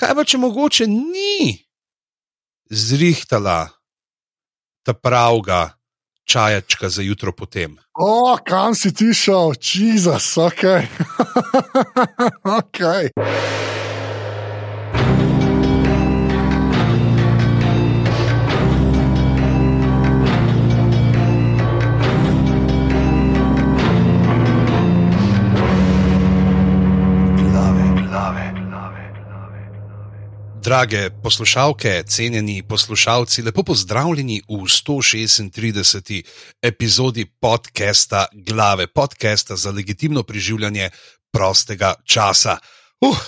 kaj pa če mogoče ni zrihtala ta pravga čajačka za jutro potem. O, kam si ti šel, Jezus, ok. okay. Drage poslušalke, cenjeni poslušalci, lepo pozdravljeni v 136. epizodi podcasta Glave, podcasta za legitimno preživljanje prostega časa. Uh,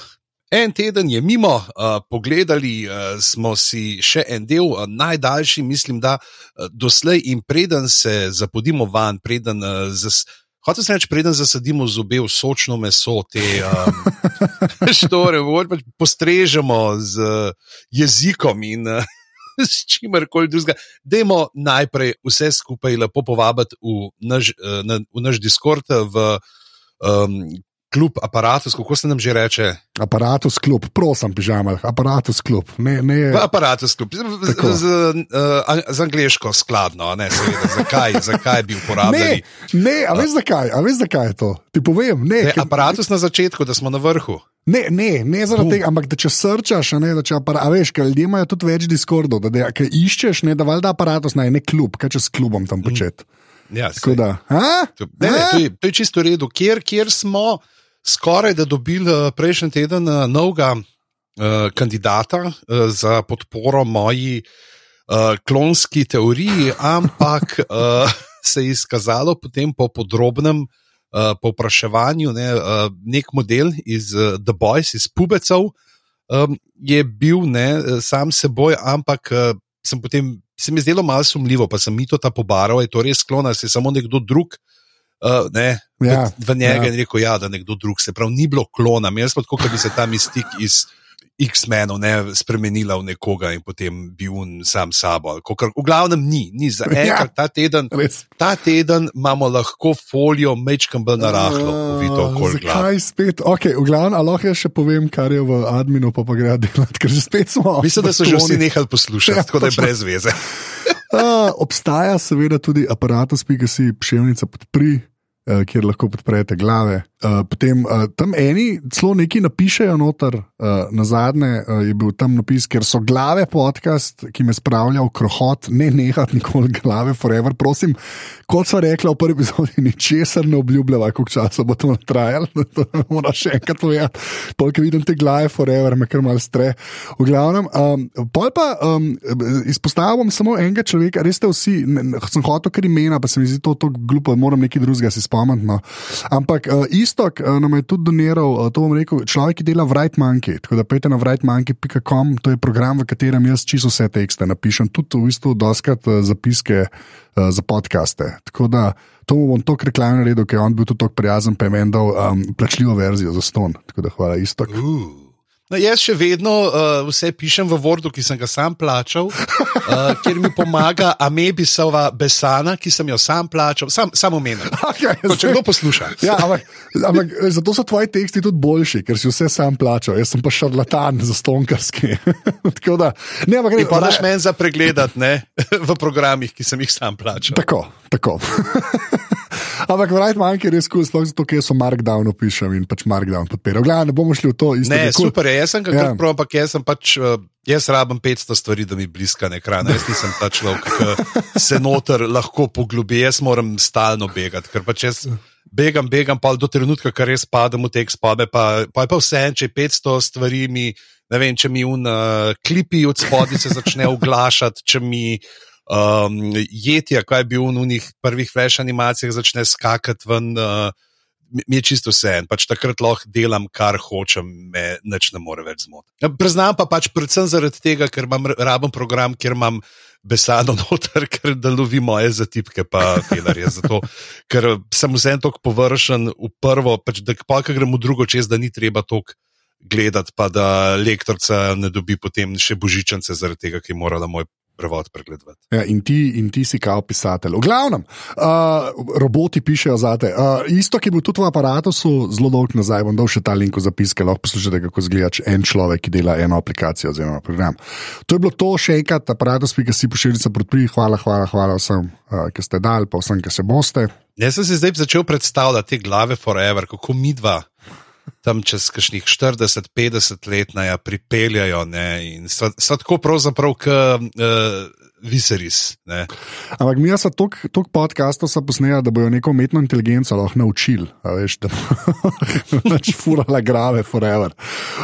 en teden je mimo, uh, pogledali uh, smo si še en del, uh, najdaljši, mislim, da uh, doslej in preden se zapodimo van, preden uh, zas. Hoče se reči, preden zasadimo zobe v sočno meso, te um, štore, pač postrežemo z uh, jezikom in uh, s čimer koli drugega. Dajmo najprej vse skupaj lepo povabiti v naš, uh, na, v naš Discord, v um, klub aparatus, kako se nam že reče. Aparatus klub, prosim, pižama, aparatus klub. Ne, ne... Aparatus klub, z, z, z, uh, z angliško skladno, ne seveda, zakaj, zakaj bi uporabljali. Ne, ne a veš zakaj, a veš zakaj je to? Ti povem, ne. ne aparatus na začetku, da smo na vrhu. Ne, ne, ne zaradi tega, ampak da če srčaš, ne, da če aparatus, a veš, ker ljudje imajo tudi več diskordov, da, da iščeš, ne, da valjda aparatus naj ne klub, kaj če s klubom tam početi. Mm. Ja, da, to, ne, ne, to, je, to je čisto v redu, kjer, kjer smo skoraj da dobili eh, prejšnji teden eh, novega uh, kandidata uh, za podporo moji uh, klonski teoriji, ampak uh, se je izkazalo potem po podrobnem uh, povpraševanju, ne, uh, nek model iz uh, The Boys, iz Pubecev, um, je bil ne, sam seboj, ampak uh, sem potem. Se mi je zdelo malo sumljivo, pa sem mi to pobaral, je to res klon, ali se je samo nekdo drug uh, uh, ne, ja, v njega ja. in rekel, ja, da nekdo drug se pravi, ni bilo klona, jaz pa da bi se ta mistik iz. X-menov ne spremenila v nekoga in potem bil sam sabo. Kar, v glavnem ni, ni za enkrat. Ja, ta, teden, ta teden imamo lahko folijo, mečkam bolj narahlo, vidno okolje. Zakaj spet? Okay, v glavnem, lahko jaz še povem, kar je v adminu, pa pa gre delati, ker že spet smo. Mislim, da so že vsi nehali poslušati, ja, tako da je brez veze. uh, obstaja seveda tudi aparatus, ki si pševnica podpri. Eh, kjer lahko podprete glave. Uh, potem uh, tam eni celo nekaj napišejo noter, uh, na zadnje uh, je bil tam napis, ker so glave podcast, ki me spravlja v krohot, ne nehati nikoli glave, forever. Prosim, kot so rekli v prvi epizodi, ničesar ne obljubljava, koliko časa bo to trajalo. Moraš še enkrat povedati, polk vidim te glave, forever, me kar mal stre. V glavnem, um, pol pa um, izpostavljam samo enega človeka, res ste vsi, ne, sem hotel kar imena, pa se mi zdi to tako glupo, moram nekaj drugega si spomniti. No. Ampak uh, Istok uh, nam je tudi doniral, uh, to bom rekel, človek, ki dela v Right Monkey. Tako da pejte na rightmonkey.com, to je program, v katerem jaz čisto vse tekste napišem, tudi v bistvu doskrat uh, zapiske uh, za podkaste. Tako da to bom to reklamno naredil, ker je on bil tudi tako prijazen, pa je meni dal um, plačljivo verzijo za ston. Tako da hvala Istok. Uh. No, jaz še vedno uh, vse pišem v Wordu, ki sem ga sam plačal, uh, ker mi pomaga Amebisova Besana, ki sem jo sam plačal, sam, samo menim. Okay, če kdo posluša. Ja, ampak, ampak zato so tvoji teksti tudi boljši, ker si vse sam plačal. Jaz sem pa šarlatan za stonkarski. da, ne, ampak ne. Pa daš meni za pregledat ne, v programih, ki sem jih sam plačal. Tako, tako. Ampak Wright Monkey je res kul, sploh zato, ker so Markdown opišem in pač Markdown podpiral. Gledaj, ne bomo šli v to isto. Ne, cool. super jaz sem kakor ja. prav, ampak jaz sem pač. Uh, Jaz rabim 500 stvari, da mi bliska na ekran. Jaz nisem ta človek, ki se noter lahko poglobi, jaz moram stalno begati. Ker pa če begam, begam, pa do trenutka, kar res padem v te spode, pa, pa je pa vse en, če 500 stvari mi, ne vem, če mi un uh, klipi od spodaj se začne oglašati, če mi um, jetja, kaj je bil v njih prvih flash animacijah, začne skakati ven. Uh, Mi je čisto vse en, pač takrat lahko delam, kar hočem, me nič ne more več zmotiti. Ja, priznam pa pač predvsem zaradi tega, ker imam raben program, kjer imam besedno noter, ker da lovi moje zatipke, pa filarje. Zato, ker sem vsem tako površen v prvo, pač da pa kaj gremo drugo čez, da ni treba toliko gledati, pa da lektorca ne dobi potem še božičance zaradi tega, ki je morala moj prevod pregledati. Ja, in, ti, in ti si kao pisatelj. V glavnem, uh, roboti pišejo za te. Uh, isto, ki je bil tudi v aparatu, zelo dolg nazaj, bom dal še ta link v zapiske, lahko poslušate, kako izgleda en človek, ki dela eno aplikacijo oziroma program. To je bilo to še enkrat, aparatus, ki si pošiljka podprli. Hvala, hvala, hvala vsem, uh, ki ste dal, pa vsem, ki se boste. Jaz sem si zdaj začel predstavljati te glave forever, kako mi dva tam čez kakšnih 40-50 let naja pripeljajo ne, in tako pravzaprav kot uh, viseris. Ne. Ampak mi smo toliko podcastov posneli, da bojo neko umetno inteligenco lahko naučili, veš, da bodo pač furala grave forever.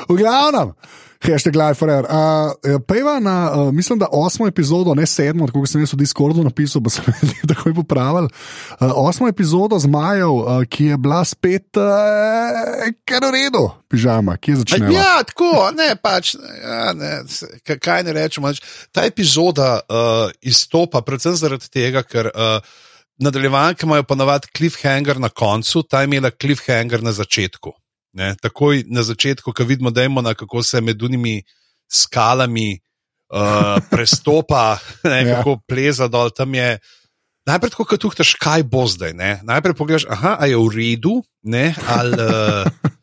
V glavnem. Hashtag Life Forever. Uh, Pejva na, uh, mislim, da osmo epizodo, ne sedmo, tako sem jaz v Discordu napisal, pa sem jih takoj popravil. Uh, osmo epizodo z Majo, uh, ki je bila spet uh, kar v redu, pižama, ki je začela. Ja, tako, ne pač, ja, ne, kaj ne rečemo. Ta epizoda uh, izstopa predvsem zaradi tega, ker. Uh, Nadaljevanke imajo ponovadi cliffhanger na koncu, ta je imela cliffhanger na začetku. Ne, takoj na začetku, ko vidimo, da imamo, kako se med unimi skalami uh, prestopa, ne, ja. kako pleza dol. Je, najprej, ko ti uhtaš, kaj bo zdaj. Ne? Najprej pogledaš, aha, je v redu, ne, ali. Uh,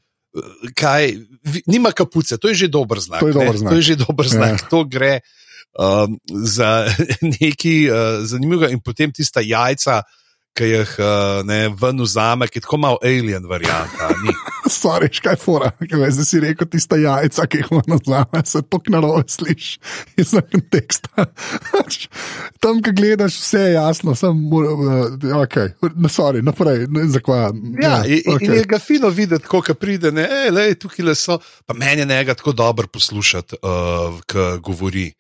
Kaj, nima kapuce, to je že dober znak. To je, dober znak. To je že dober znak. Ja. To gre um, za nekaj uh, zanimivega, in potem tista jajca, ki jih uh, ne ven vzame, ki je tako malo alien varianta. Stvari, kaj fora, da si rekel, tiste jajca, ki jih ven vzame, se tok na robe slišiš iz konteksta. Tam, ki gledaš, vse je jasno, sem, uh, ok, no, sorry, naprej, ne, zakaj. Ja, ja okay. in je ga fino videti, ko pride, ne, le, tukaj le so, pa meni je njega tako dobro poslušati, uh, ko govori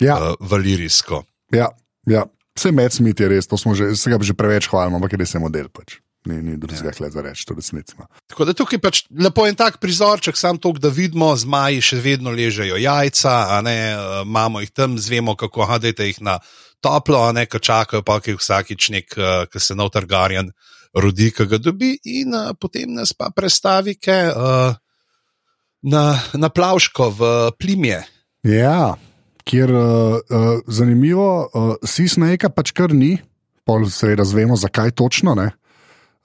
ja. uh, valirijsko. Ja, ja. Vse med smeti je res, to smo že, se ga že preveč hvalili, ampak res je model. Pač. Ni, ni drugega ja. za reči, to resnici. Tako da tukaj pač lepo en tak prizorček, sam to, da vidimo, zmaji še vedno ležejo jajca, ne imamo jih tam, zvemo, kako hadete jih na toplo, a ne ka čakajo, pa jih vsakič nek, ki se notargarjan rodi, ki ga dobi, in a, potem nas pa predstavi na, na plavško v plimje. Ja, kjer uh, uh, zanimivo, uh, si snajka pač kar ni, pol seveda razvemo, zakaj točno. Ne?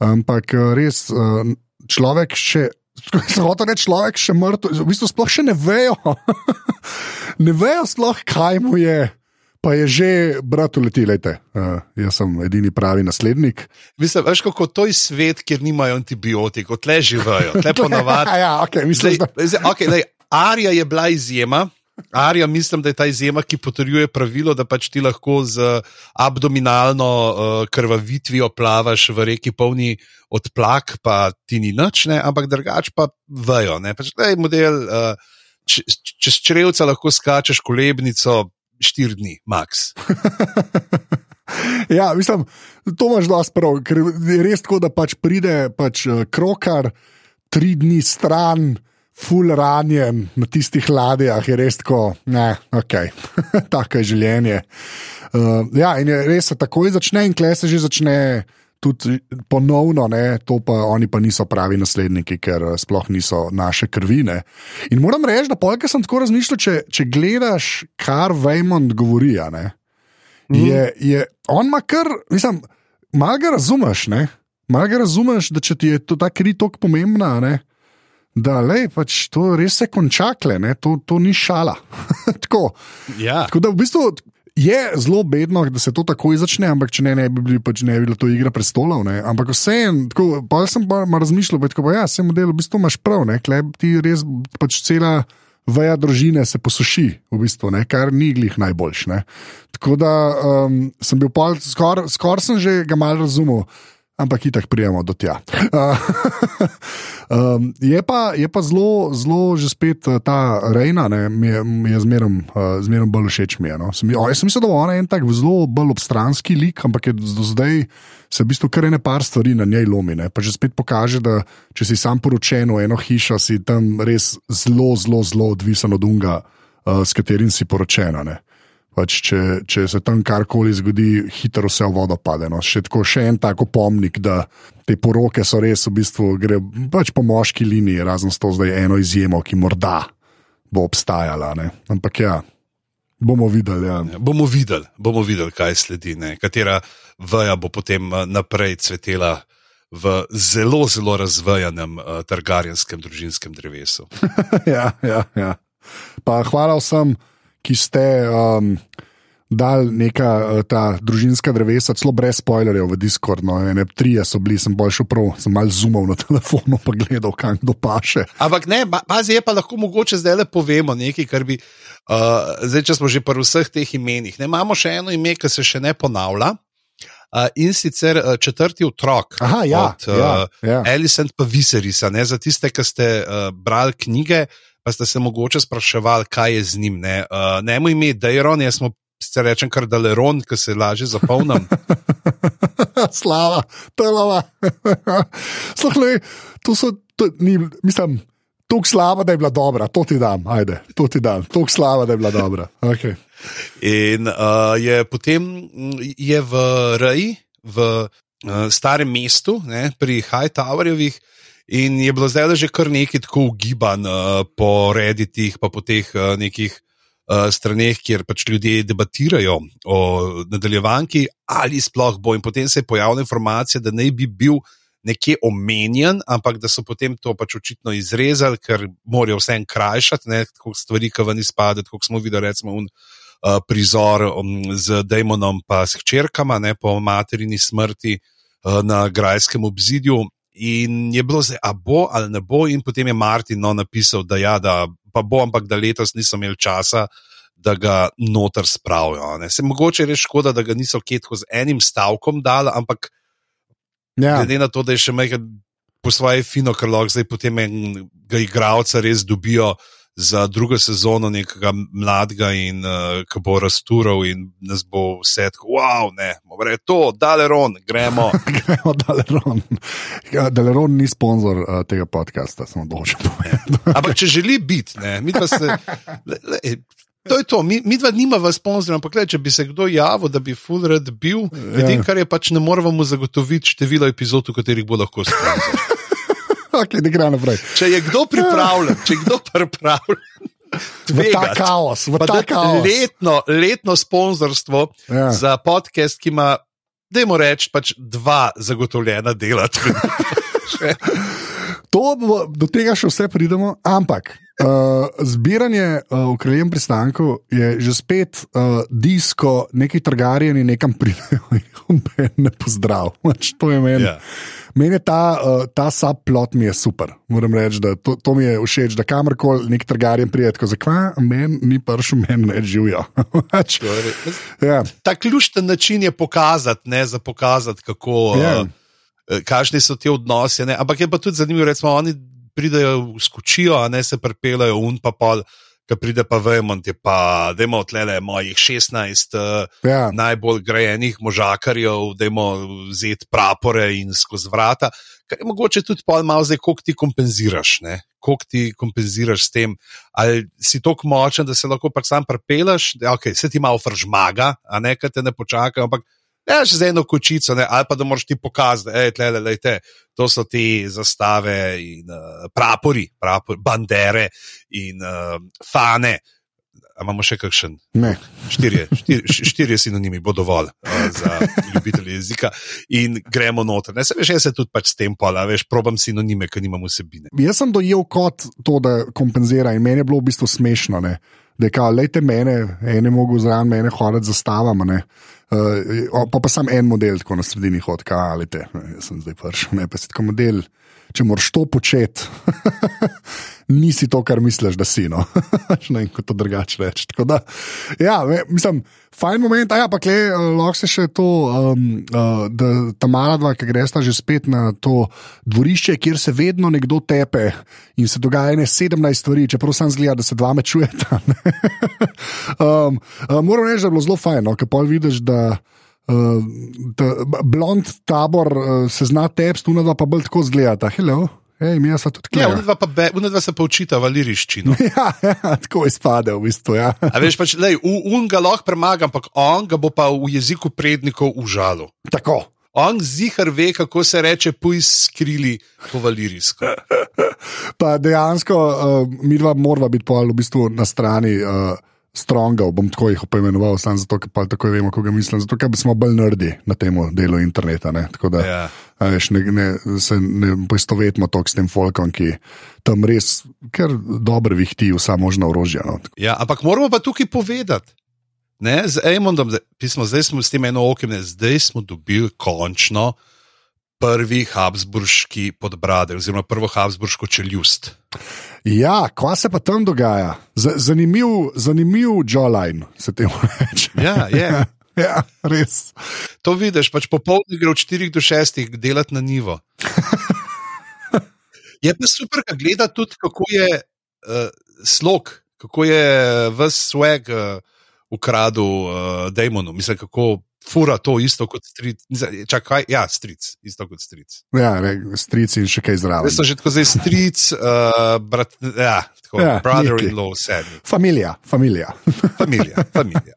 Ampak res uh, človek še. Zelo je človek še mrtev, v bistvu sploh še ne vejo. ne vejo sploh, kaj mu je. Pa je že, brat, uletilete. Uh, jaz sem edini pravi naslednik. Mislim, veš, kako to je svet, kjer nimajo antibiotikov, tle živijo, tle ponavadi. ja, okay, mislim, zdaj, da... zdaj, okay, daj, Arija je bila izjema, Arija, mislim, da je ta izjema, ki potrjuje pravilo, da pač ti lahko z abdominalno uh, krvavitvijo plavaš v reki polni odplak, pa ti ni nič, ne? ampak drugač pa vejo. Pač, daj, model, uh, čez črevca lahko skačeš kolebnico štiri dni, max. ja, mislim, to imaš dosti prav, ker je res tako, da pač pride pač uh, krokar tri dni stran ful ranjen na tistih ladjah, je res tako, ne, ok, tako je življenje. Uh, ja, in je res se takoj začne, in kle se že začne. Tudi ponovno, ne, to pa oni pa niso pravi nasledniki, ker eh, sploh niso naše krvine. In moram reči, da polk sem tako razmišljal, če, če gledaš, kar Vejmond govori, ne, mm. je, je, on ima kar, mislim, malo ga razumeš, malo ga razumeš, da če ti je to ta kri tako pomembna, ne, da lej, pač to res se končakle, to, to ni šala. tako. Ja. tako da v bistvu. Je zelo bedno, da se to takoj začne, ampak če ne, ne bi bili pač ne bi bilo to igra prestolov. Ne. Ampak vseeno, pa sem pa razmišljal, da je ja, vse model, v bistvu imaš prav, ne, klep ti res pač cela veja družine se posuši, v bistvu, ne, kar ni glih najboljš. Ne. Tako da um, sem bil skoraj skor sem že ga mal razumel ampak itak prijemo do tja. um, je pa, pa zelo, zelo že spet eh, ta Rejna, ki mi je, je zmeraj uh, bolj všeč. Mi je, no. sem, o, jaz sem mislil, da je ona en tak zelo bolj obstranski lik, ampak je do zdaj se v bistvu kar ene par stvari na njej lomi. Ne. Pa že spet pokaže, da če si sam poročen v eno hišo, si tam res zelo, zelo, zelo odvisen od unga, uh, s katerim si poročena. Ne. Pač če, če se tam karkoli zgodi, hitro vse v vodo pade. No. Še, tako, še en tako pomnik, da te poroke so res v bistvu gre pač po moški liniji, razen s to zdaj eno izjemo, ki morda bo obstajala. Ne. Ampak ja, Bomo videli. Ja. Bomo videli, bomo videli, kaj sledi, ne? katera vaja bo potem eh, naprej cvetela v zelo, zelo razvajanem uh, targarjenskem družinskem drevesu. ja, ja, ja. Pa hvala vsem, ki ste um, dali neka uh, ta družinska drevesa, celo brez spoilerjev v Discord. No, ne, trije so bili, sem bolj šel prav, sem mal zumal na telefonu, pa gledal, kam kdo paše. Ampak ne, pazi, je pa lahko mogoče zdaj le povemo nekaj, kar bi. Uh, zdaj, če smo že pri vseh teh imenih, ne, imamo še eno ime, ki se še ne ponavlja. Uh, in sicer uh, četrti otrok, Aha, ja, od uh, ja, ja. Alicent pa Viserisa. Ne, za tiste, ki ste uh, brali knjige, pa ste se mogoče spraševali, kaj je z njim. Ne, uh, ne mu ime Dejron, jaz smo se rečem kar Daleron, ki se lažje zapolnim. Slava, telava. Sluhaj, to so, to, ni, mislim, tako slava, da je bila dobra, to ti dam, ajde, to ti dam, tako slava, da je bila dobra. Okay. In uh, je potem je v Reji, v uh, starem mestu, ne, pri Hightowerjevih, in je bilo zdaj že kar nekaj tako ugibanj uh, po reditih, pa po teh uh, nekih uh, straneh, kjer pač ljudje debatirajo o nadaljevanki, ali sploh bo. In potem se je pojavila informacija, da naj bi bil nekje omenjen, ampak da so potem to pač očitno izrezali, ker morajo vse en krajšati, ne, tako stvari, ki ven izpadejo, kot smo videli, recimo. Un, Uh, prizor um, z Damonom, pa s hčerkama, ne po materini smrti uh, na grajskem obzidju. In je bilo zdaj, a bo ali ne bo, in potem je Martin no, napisal, da ja, da pa bo, ampak da letos niso imeli časa, da ga noter spravijo. Ne. Se mogoče res škoda, da ga niso ketko z enim stavkom dali, ampak Ja, glede na to, da je še majhen po svoje fino, ker lahko zdaj potem enega igralca res dobijo za drugo sezono, nekega mladega in uh, ki bo rastural in nas bo vse tako, wow, ne, more to, Daleron, gremo. gremo Daleron. Ja, Daleron ni sponzor uh, tega podcasta, samo dolžen povedati. Ampak če želi biti, ne, mi pa se. Le, le, To je to, mi, mi dva nimava sponzorja, ampak le, če bi se kdo javil, da bi Fulred bil, ja. edino, kar je pač ne moremo zagotoviti število epizod, v katerih bo lahko sponzor. okay, ne gre naprej. Če je kdo pripravljen, če je kdo pripravljen. V ta kaos, v ta kaos. letno, letno sponzorstvo Ja. za podcast, ki ima, dajmo reči, pač dva zagotovljena dela. To bo, do tega še vse pridemo, ampak uh, zbiranje uh, v kraljem pristanku je že spet uh, disko, neki trgarjeni nekam pridejo in ne pozdrav. Pač to je meni. Ja. Meni je ta, uh, ta subplot mi je super. Moram reči, da to, to mi je všeč, da kamorkoli nek trgarjen pride, tako zakaj meni ni prišel, meni ne živijo. Pač, ja. Ta ključen način je pokazati, ne za pokazati, kako. Ja. Uh, Kakšni so ti odnosi, ne? ampak je pa tudi zanimivo, recimo, oni pridejo, skočijo, a ne se prepelajo, un pa pol, ki pride pa Vemont, je pa, da imamo tle mojih 16 uh, Ja. najbolj grajenih možakarjev, da imamo vzeti prapore in skozi vrata. Kar je mogoče tudi pol malo zdaj, koliko ti kompenziraš, ne? koliko ti kompenziraš s tem, ali si tako močen, da se lahko pač sam prepelaš, da okay, se ti malo fržmaga, a ne, kaj te ne počaka, ampak Ja, še z eno kočico, ne? ali pa da moraš ti pokazati, da tle, tle, tle, to so ti zastave in uh, prapori, prapori, bandere in uh, fane. A imamo še kakšen? Ne. Štirje, štirje, štirje sinonimi bo dovolj uh, za ljubitelje jezika in gremo noter. Ne, se veš, jaz se tudi pač s tem pola, veš, probam sinonime, ker nimam vsebine. Jaz sem dojel kot to, da kompenzira in meni je bilo v bistvu smešno. Ne? Da je kao, lejte mene, ene mogo zraven mene hoditi za stavama. ne. Uh, pa pa sam en model, tako na sredini hodka, ali te, jaz sem zdaj prišel, ne pa si tako model. Če moraš to početi, nisi to, kar misliš, da si. No. ne vem, kako to drugače reči. Tako Da, ja, mislim, fajn moment, a ja, pa kle, uh, lahko se še to, um, uh, da ta mala dva, ki gresta že spet na to dvorišče, kjer se vedno nekdo tepe in se dogaja ne 17 stvari, čeprav sam zgleda, da se dva me čujeta. ne. um, uh, moram reči, da je bilo zelo fajn, no, ker pa vidiš, da. Uh, ta, blond tabor uh, se zna tepsti, unadva pa bolj tako zgleda. Hello, hej, mi smo tudi Ja, tukaj. unedva pa be, unedva se pa učita valiriščino. Ja, ja, tako izpade v bistvu. Ja. A veš, pač, lej, un ga lahko premaga, ampak on ga bo pa v jeziku prednikov užalil. Tako. On zihar ve, kako se reče, puj skrili po valirijsko. Pa dejansko uh, mi dva morava biti pol v bistvu na strani uh, strongov, bom tako jih poimenoval, samo zato, ker pa tako vemo, koga mislim. Zato, ker smo bolj nerdi na tem delu interneta. Ne? Tako da Ja. a veš, ne, ne, se ne poistovetimo toliko s tem folkom, ki tam res kar dobro vihti vsa možna orožja. No. Ja, ampak moramo pa tukaj povedati. Ne, z zdaj- pismo, zdaj smo s tem eno okem, ne, zdaj smo dobili končno prvi Habsburški podbradek, oziroma prvo Habsburško čeljust. Ja, kva se pa tam dogaja? Z, zanimiv, zanimiv jawline se temu reče. Ja, je. Ja, res. To vidiš, pač popoldne gre od 4 do 6 delati na nivo. Je pa super, da gleda tudi, kako je uh, slog, kako je vse swag uh, ukradel uh, Demonu. Mislim, kako fura to isto kot stric. Čakaj, ja, stric, isto kot stric. Ja, re, strici in še kaj zraven. Jaz sem že tako zdaj stric, uh, brat, ja, tako, Ja, ja, brother-in-law, sedmi. Familija, familija. Familija, familija.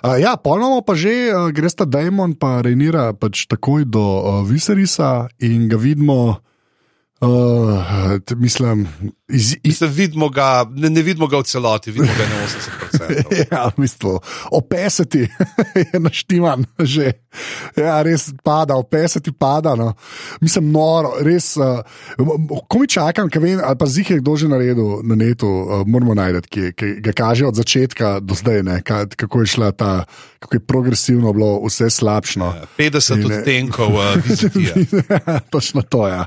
Uh, ja, polno pa že uh, greš ta Daemon, pa Reinira pač takoj do uh, Viserisa in ga vidimo. Uh, mislim, iz, iz, Mislim, vidimo ga, ne, ne vidimo ga v celoti, vidimo ga na 80%. ja, v bistvu, opesati je naštiman, že. Ja, res pada, opesati pada. No. Mislim, noro, res. Uh, ko mi čakam, kaj vem, ali pa zih je kdo že naredil na netu, uh, moramo najti, ki, ki ga kaže od začetka do zdaj, ne, ka, kako je šla ta, kako je progresivno bilo vse slabšno. 50 In, eh, odtenkov uh, vizitija. Točno to je. Ja.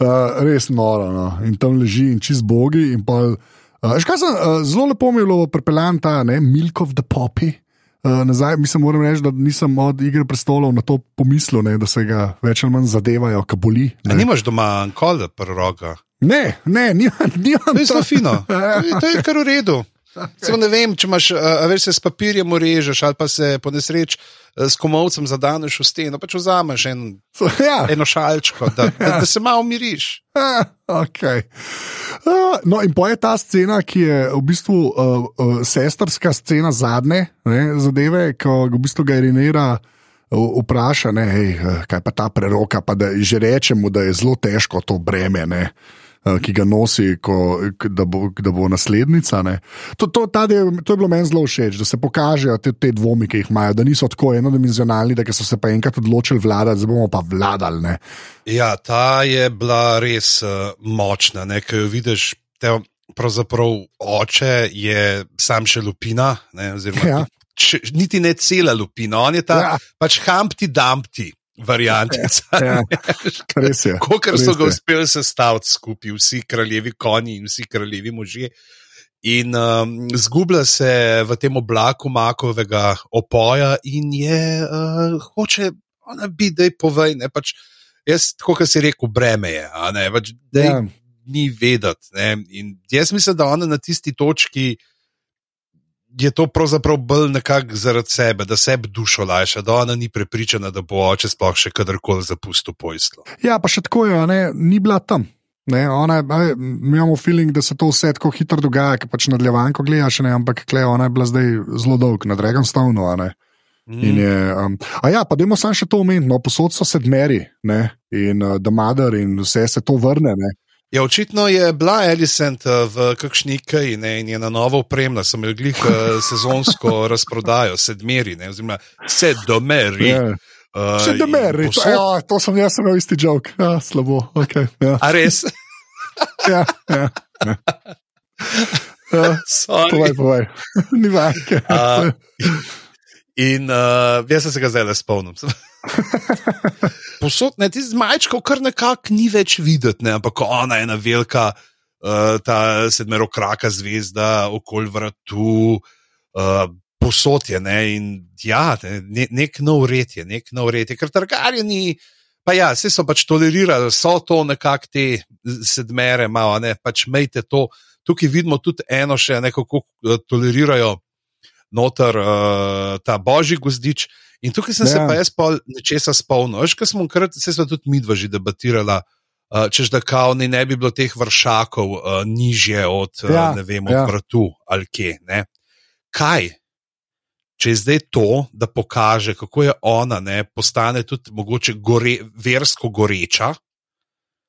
Uh, res noro. No. In tam leži in čist bogi. Pol, uh, kaj sem, uh, zelo lepo mi je bilo prepeljan ta ne, Milk of the Poppy. Uh, nazaj, mislim, moram reči, da nisem od igre prestolov na to pomislil, ne, da se ga več ali manj zadevajo, ki boli. A Ne, nimaš doma ankola, proroga? ne, ne nimam. nimam To je zelo fino. To je, to je kar v redu. Samo ne vem, če imaš, a veš, se s papirjem urežeš ali pa se po nesreč eh, s komovcem zadaneš v steno, pač vzameš en, Ja, eno šalčko, da, da, da se malo umiriš. Ah, okay. uh, no, in pa je ta scena, ki je v bistvu uh, uh, sestrska scena zadnje ne, zadeve, ko ga v bistvu ga Irinera uh, vpraša, ne, hej, kaj pa ta preroka, pa da že rečemo, da je zelo težko to breme. Ne. Uh, Ki ga nosi, ko, da, bo, da bo naslednica. ne. To, to, del, to je bilo meni zelo všeč, da se pokažejo te, te dvomi, ki jih imajo, da niso tako enodimenzionalni, da so se pa enkrat odločili vladati, zdaj bomo pa vladali. Ne. Ja, ta je bila res uh, močna, ker jo vidiš. Te, pravzaprav oče je sam še lupina, ne, oziroma Ja. če, niti ne cela lupina, on je ta Ja. pač Humpty Dumpty variantica. Ja, res je. Kolikor so ga je. uspeli sestaviti skupaj, vsi kraljevi konji in vsi kraljevi možje. In um, zgublja se v tem oblaku makovega opoja, in je uh, hoče, ona bi, da je povej. Ne, pač, jaz, tako kot si rekel, breme je, ne, pač, da Ja. ni vedeti. Ne, in jaz mislim, da ona na tisti točki. Je to pravzaprav bolj nekako zaradi sebe, da sebi dušo lajša, da ona ni prepričana, da bo oče sploh še kadarkoli zapustil pojstvo. Ja, pa še tako je, a ne, ni bila tam. Ne, ona, veš, mi imamo feeling, da se to vse tako hitro dogaja, ki pač nadaljevanko gledaš, ne, ampak kle, ona je bila zdaj zelo dolg na ne. In je, um, a ja, pa dajmo samo še to omeniti, no, posod so sedmeri ne, in uh, The Mother in vse se to vrne. Ne. Ja, očitno je bila Alicent eh, v kakšni kaj ne, in je na novo opremljena, sem jo glih eh, sezonsko razprodajo, sedmeri, ne, oziroma sedmeri. Ja. Uh, Sedmeri, to, ja, to sem jaz imel isti jok, ja, slabo. Okay, ja, A res? ja, ja, ja. Ja, Sorry. povej, povej. Ni vajke. A, In uh, jaz sem se ga zdaj le spomnil. Posod, ne, ti z majčko kar nekako ni več videti, ne, ampak ona je ena velika, uh, ta sedmerokraka zvezda okoli vratu, uh, posod je. Ne, in ja, ne, ne, nek nov red je, nek nov red je, ker targarjeni. Pa ja, vse so pač tolerirali, so to nekako te sedmere, malo, ne, pač mejte to. Tukaj vidimo tudi eno še, ne, kako eh, tolerirajo noter uh, ta božji gozdič. In tukaj sem ja. se pa jaz pol nečesa spomnil. Kaj smo krat, se smo tudi midva že debatirala, uh, čež da kao ni ne bi bilo teh vršakov uh, nižje od, uh, Ja, ne vem, od ja. vratu ali kje. Ne? Kaj? Če je zdaj to, da pokaže, kako je ona, ne, postane tudi mogoče gore, versko goreča,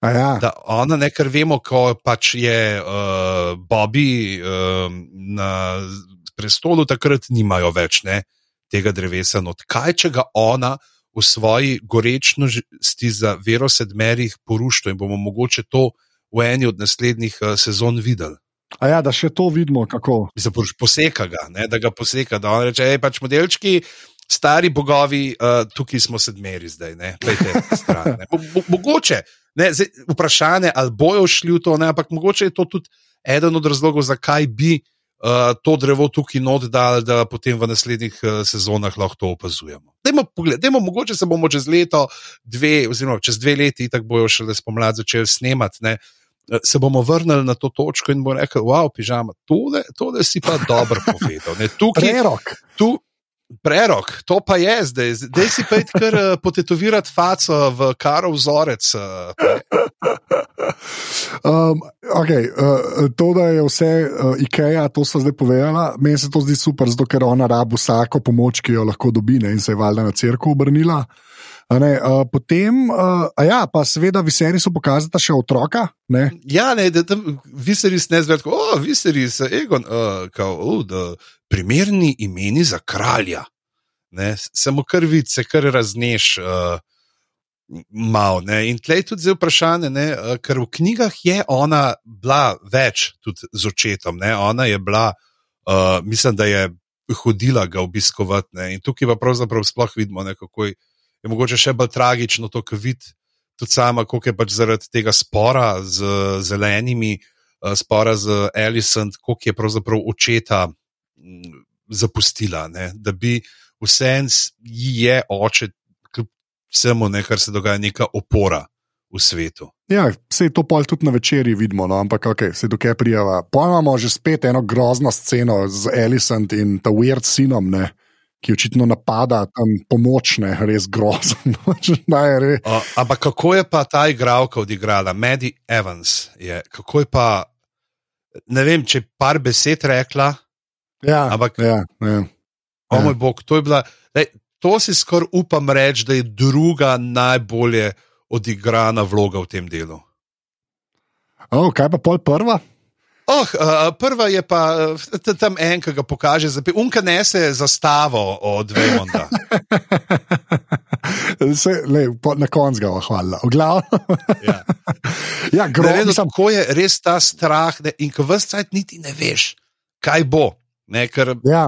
A ja, da ona, ne, ker vemo, ko pač je uh, Bobby uh, na prestolu takrat nimajo več ne, tega drevesa. Not. Kaj, če ga ona v svoji gorečnosti za vero sedmerih porušila in bomo mogoče to v eni od naslednjih uh, sezon videli? A ja, da še to vidimo, kako. Mislim, poseka ga, ne, da ga poseka, da on reče, hej, pač modelčki. Stari bogovi, uh, tukaj smo sedmeri, zdaj, ne, pejte stran. Ne. Mo, mo, mogoče, ne, zdaj, vprašanje, ali bojo šli v to, ne, ampak mogoče je to tudi eden od razlogov, zakaj bi uh, to drevo tukaj not dal, da potem v naslednjih uh, sezonah lahko to opazujemo. Dajmo, pogled, dajmo, mogoče se bomo čez leto, dve, oziroma čez dve leti, tako bojo šele spomladi začeli snemati. Ne, Se bomo vrnili na to točko in bomo rekli, wow, pižama, tole, tole si pa dobro povedal. Ne, tukaj, Prerok. Tu, prerok, to pa je zdaj. Zdaj si pa kar uh, potetovirati faco v karov vzorec. Uh, Um, okay, uh, to, da je vse uh, IKEA, to so zdaj povedala, meni se to zdi super, zato ker ona rabi vsako pomoč, ki jo lahko dobi ne, in se je valjda na crkvu obrnila. Ne, uh, potem, uh, ja, pa seveda, viseri so pokazati še otroka. Ne? ja, ne, da tam viseris ne zvedi, o, viseris, egon, uh, kao, oh, da primerni imeni za kralja. Ne, samo kar vidiš, se kar razneš. Uh, Mal, ne. in tleh tudi zdaj vprašanje, ne, uh, ker v knjigah je ona bila več tudi z očetom. Ne. Ona je bila, uh, mislim, da je hodila ga obiskovati. Ne. In tukaj pa pravzaprav sploh vidimo, ne, kako je, je mogoče še bolj tragično to, kar vidi tudi sama, kako je pač zaradi tega spora z zelenimi, uh, spora z Alison, kako je pravzaprav očeta m, zapustila. Ne. Da bi vsem ji je oče vsemu, ne, kar se dogaja, neka opora v svetu. Ja, vse to pol tudi na večerji vidimo, no, ampak ok, se dokaj prijava. Pojmamo že spet eno grozno sceno z Alison in ta weird sinom, ne, ki očitno napada tam pomočne, res grozno. res. Uh, ampak kako je pa ta igralka odigrala, Maddie Evans? Je, kako je pa, ne vem, če je par besed rekla. Ja, ampak, ja, ja. o moj bog, to je bila. Lej, To si skoraj upam reči, da je druga najbolje odigrana vloga v tem delu. Oh, kaj pa pol prva? Oh, uh, prva je pa uh, tam en, ki ga pokaže, unka nese zastavo od Vemonda. Se, le, na koncu ga hvala, v glavu. ja, ja grozno. Sem... Ko je res ta strah ne, in ko vse cajt niti ne veš, kaj bo. Ne, ker, ja.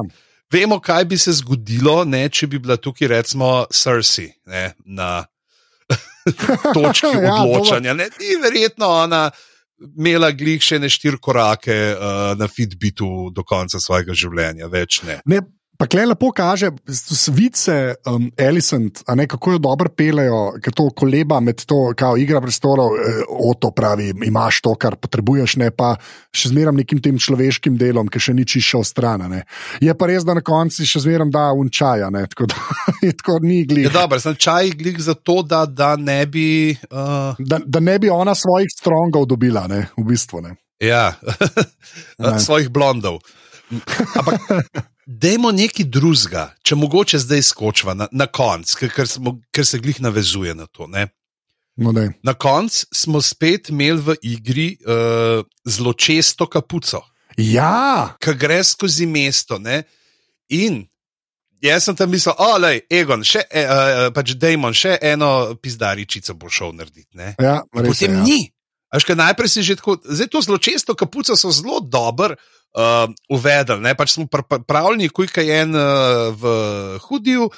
Vemo, kaj bi se zgodilo, ne, če bi bila tukaj, recimo, Cersei ne, na točki ja, odločanja. Ne, ni verjetno ona imela glih še ne štiri korake uh, na Fitbitu do konca svojega življenja, več ne. ne Pa klej lepo kaže, vice um, Alison, a ne kako jo dobro pelejo, ker to koleba med to, kao igra prestolov, eh, o to pravi, imaš to, kar potrebuješ, ne pa še zmeram nekim tem človeškim delom, ki še ni čišel stran. Ne. Je pa res, da na koncu še zmeram da unčaja, ne, tako da je tako ni glih. Je dobro, sem čaj glih za to, da, da ne bi. Uh... Da, da ne bi ona svojih strongov dobila, ne, v bistvu. Ne. Ja, svojih blondov. Ampak, dajmo nekaj drugega, če mogoče zdaj skočiva na, na konc, ker, ker, ker se glih navezuje na to. No, na koncu smo spet imeli v igri uh, zelo često kapuco. Ja, ki gre skozi mesto. Ne? In jaz sem tam mislil, je Egon, še, uh, pač Dajmon, še eno pizdaričico bo šel narediti. Ja, Potem je, ja. ni. Až kaj najprej si že tako, zdaj to zelo često kapuco so zelo dobro uh, uvedli. Ne? Pač smo pravili, kuj je en uh, v hudiju,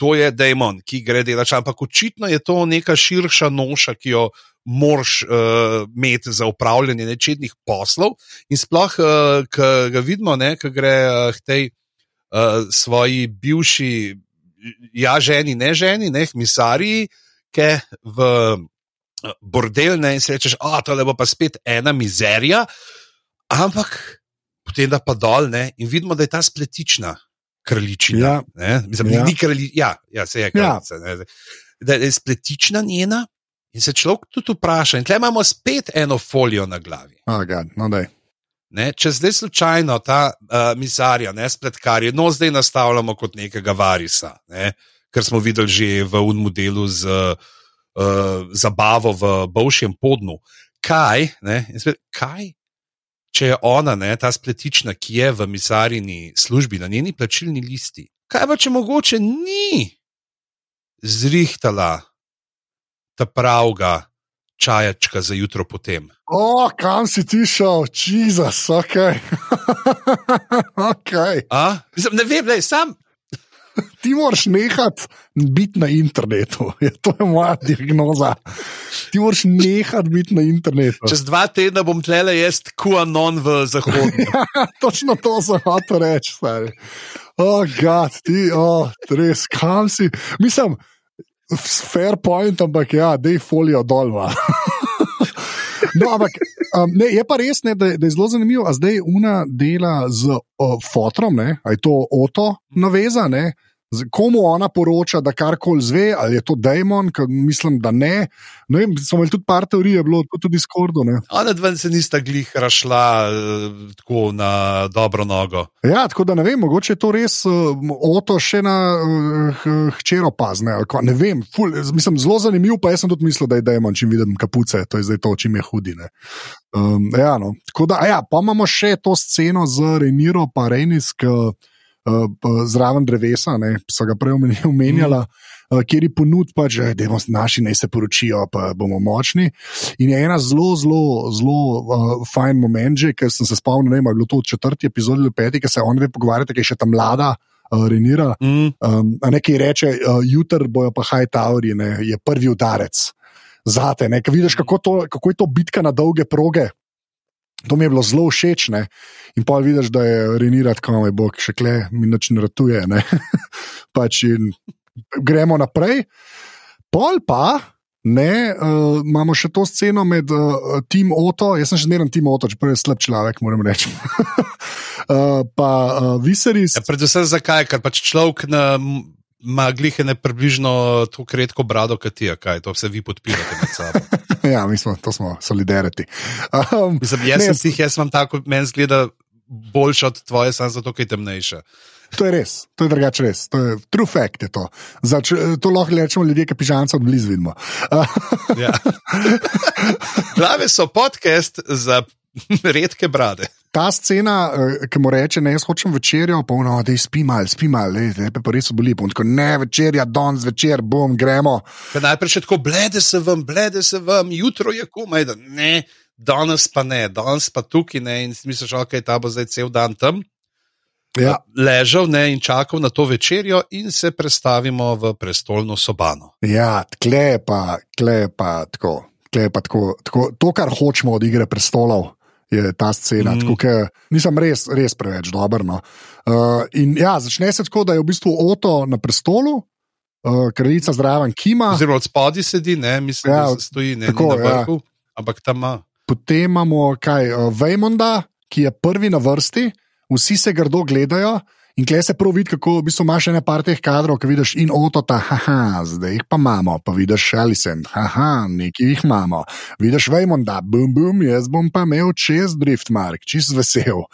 to je Dajmon, ki gre delati. Ampak očitno je to neka širša noša, ki jo moraš uh, imeti za upravljanje nečednih poslov. In sploh, uh, ki ga vidimo, ki gre uh, k tej uh, svoji bivši, ja, ženi, ne ženi, ne, misariji, ki v. Bordel, ne, in si rečeš, da oh, je pa spet ena mizerija, ampak potem da pa dol ne, in vidimo, da je ta spletična kraljičina. Ja. Mislim, ja. ni kraljičina, ja, ja, se je kraljica. Ja. Da je spletična njena in se človek tudi vpraša. In tle imamo spet eno folijo na glavi. Oh, God, no, ne, če zdaj slučajno ta uh, mizarja, ne spletkar, no zdaj nastavljamo kot nekega varisa, ne, kar smo videli že v unmu delu z uh, zabavo v Bovšjem podnu. Kaj, ne, spet, kaj če je ona, ne, ta spletična, ki je v misarini službi na njeni plačilni listi, kaj pa če mogoče ni zrihtala ta pravga čajačka za jutro potem. O, kam si ti šel, Jezus, ok. okay. A? Mislim, ne vem, le, sam. Ti moraš nehati biti na internetu. Je, to je moja diagnoza. Ti moraš nehati biti na internetu. Čez dva tedna bom tlele jaz QAnon v zahodu. ja, točno to sem hotel reči, stari. Oh, gad, ti, oh, res, kam si. Mislim, fair point, ampak ja, dej folijo dol. No, ampak um, ne, je pa res, ne, da, da je zelo zanimivo, da zdaj una dela z uh, fotrom, ali je to oto navezane. Komu ona poroča, da karkoli zve, ali je to Dajmon, mislim, da ne. No, vem, so imeli tudi par teorij, bilo to tudi skordo. Ona dva se nista glih rašla uh, tako na dobro nogo. Ja, tako da ne vem, mogoče je to res uh, oto še na uh, hčero pazne. Ne vem, ful, mislim, zelo zanimiv, pa jaz sem tudi mislil, da je Dajmon, čim vidim kapuce, to je zdaj to, čim je hudine. Um, ja, no. da, ja, pa imamo še to sceno z Reniro, pa Renisk. Uh, uh, zraven drevesa, ne, so ga prej omenjala. Mm. Kjer je ponud, pač, da bomo naši naj se poročijo, pa bomo močni. In je ena zelo, zelo, zelo uh, fajn moment, že, ker sem se spomnil, da je bilo to v četrti epizodi ali peti, ki se on dve pogovarjate, ki je še ta mlada uh, Renira. Mm. Um, nekaj reče, uh, jutr bojo pa High Tower, je prvi udarec zate. Vidiš, kako, to, kako je to bitka na dolge proge. To mi je bilo zelo všeč. Ne? In pa vidiš, da je Renirat, kam je Bog še kle, mi noč ne ratuje. Ne? pač gremo naprej. Pol pa. Ne, uh, imamo še to sceno med uh, Tim Oto, jaz sem še zmeren Tim Oto, čeprav je slab človek, moram reči. uh, pa uh, Viseris. Ja, predvsem zakaj, ker pač človek na ima glihene približno tako redko brado, kot ti, kaj to vse vi podpirate med sabo. ja, mi smo, to smo solidariti. Um, Mislim, jaz ne, sem jih, jaz imam tako, meni zgleda boljša od tvoje, samo zato, ker je temnejša. To je res, to je drugače res, to je true fact. Je to. Zač, to lahko rečemo ljudje, ki pižamca od blizu vidimo. ja. Glave so podcast za redke brade ta scena, uh, ki mu reče, ne, jaz hočem večerjo, pa ono, da je spi mal, spi mal, le pa res boli. Tako, ne, večerja, danes večer, bom, gremo. Ka najprej še tako, blede se vam, blede se vam, jutro je komaj, da ne, danes pa ne, danes pa tukaj ne. In si misliš, ok, ta bo zdaj cel dan tam. Ja. Ležal ne, in čakal na to večerjo, in se predstavimo v prestolno sobano. Ja, tle pa, tle pa tako. Pa tako, tako, to, kar hočemo od igre prestolov, je ta scena. Mm. Tako, nisem res, res preveč dober. No. Uh, in ja, začne se tako, da je v bistvu Oto na prestolu, uh, kraljica zraven Kima. Zelo od spodaj sedi, ne mislim, ja, da se stoji ne, tako, na ja. vrhu, ja. ampak tam ima. Potem imamo kaj, uh, Vejmonda, ki je prvi na vrsti, vsi se grdo gledajo. In klej se prav vidi, kako v bistvu imaš nekaj teh kadrov, ki vidiš in otota, haha, zdaj jih pa imamo, pa vidiš Alison, haha, nekaj jih imamo. Vidiš Vejmonda, bum, bum, jaz bom pa imel čez Driftmark, čist vesel.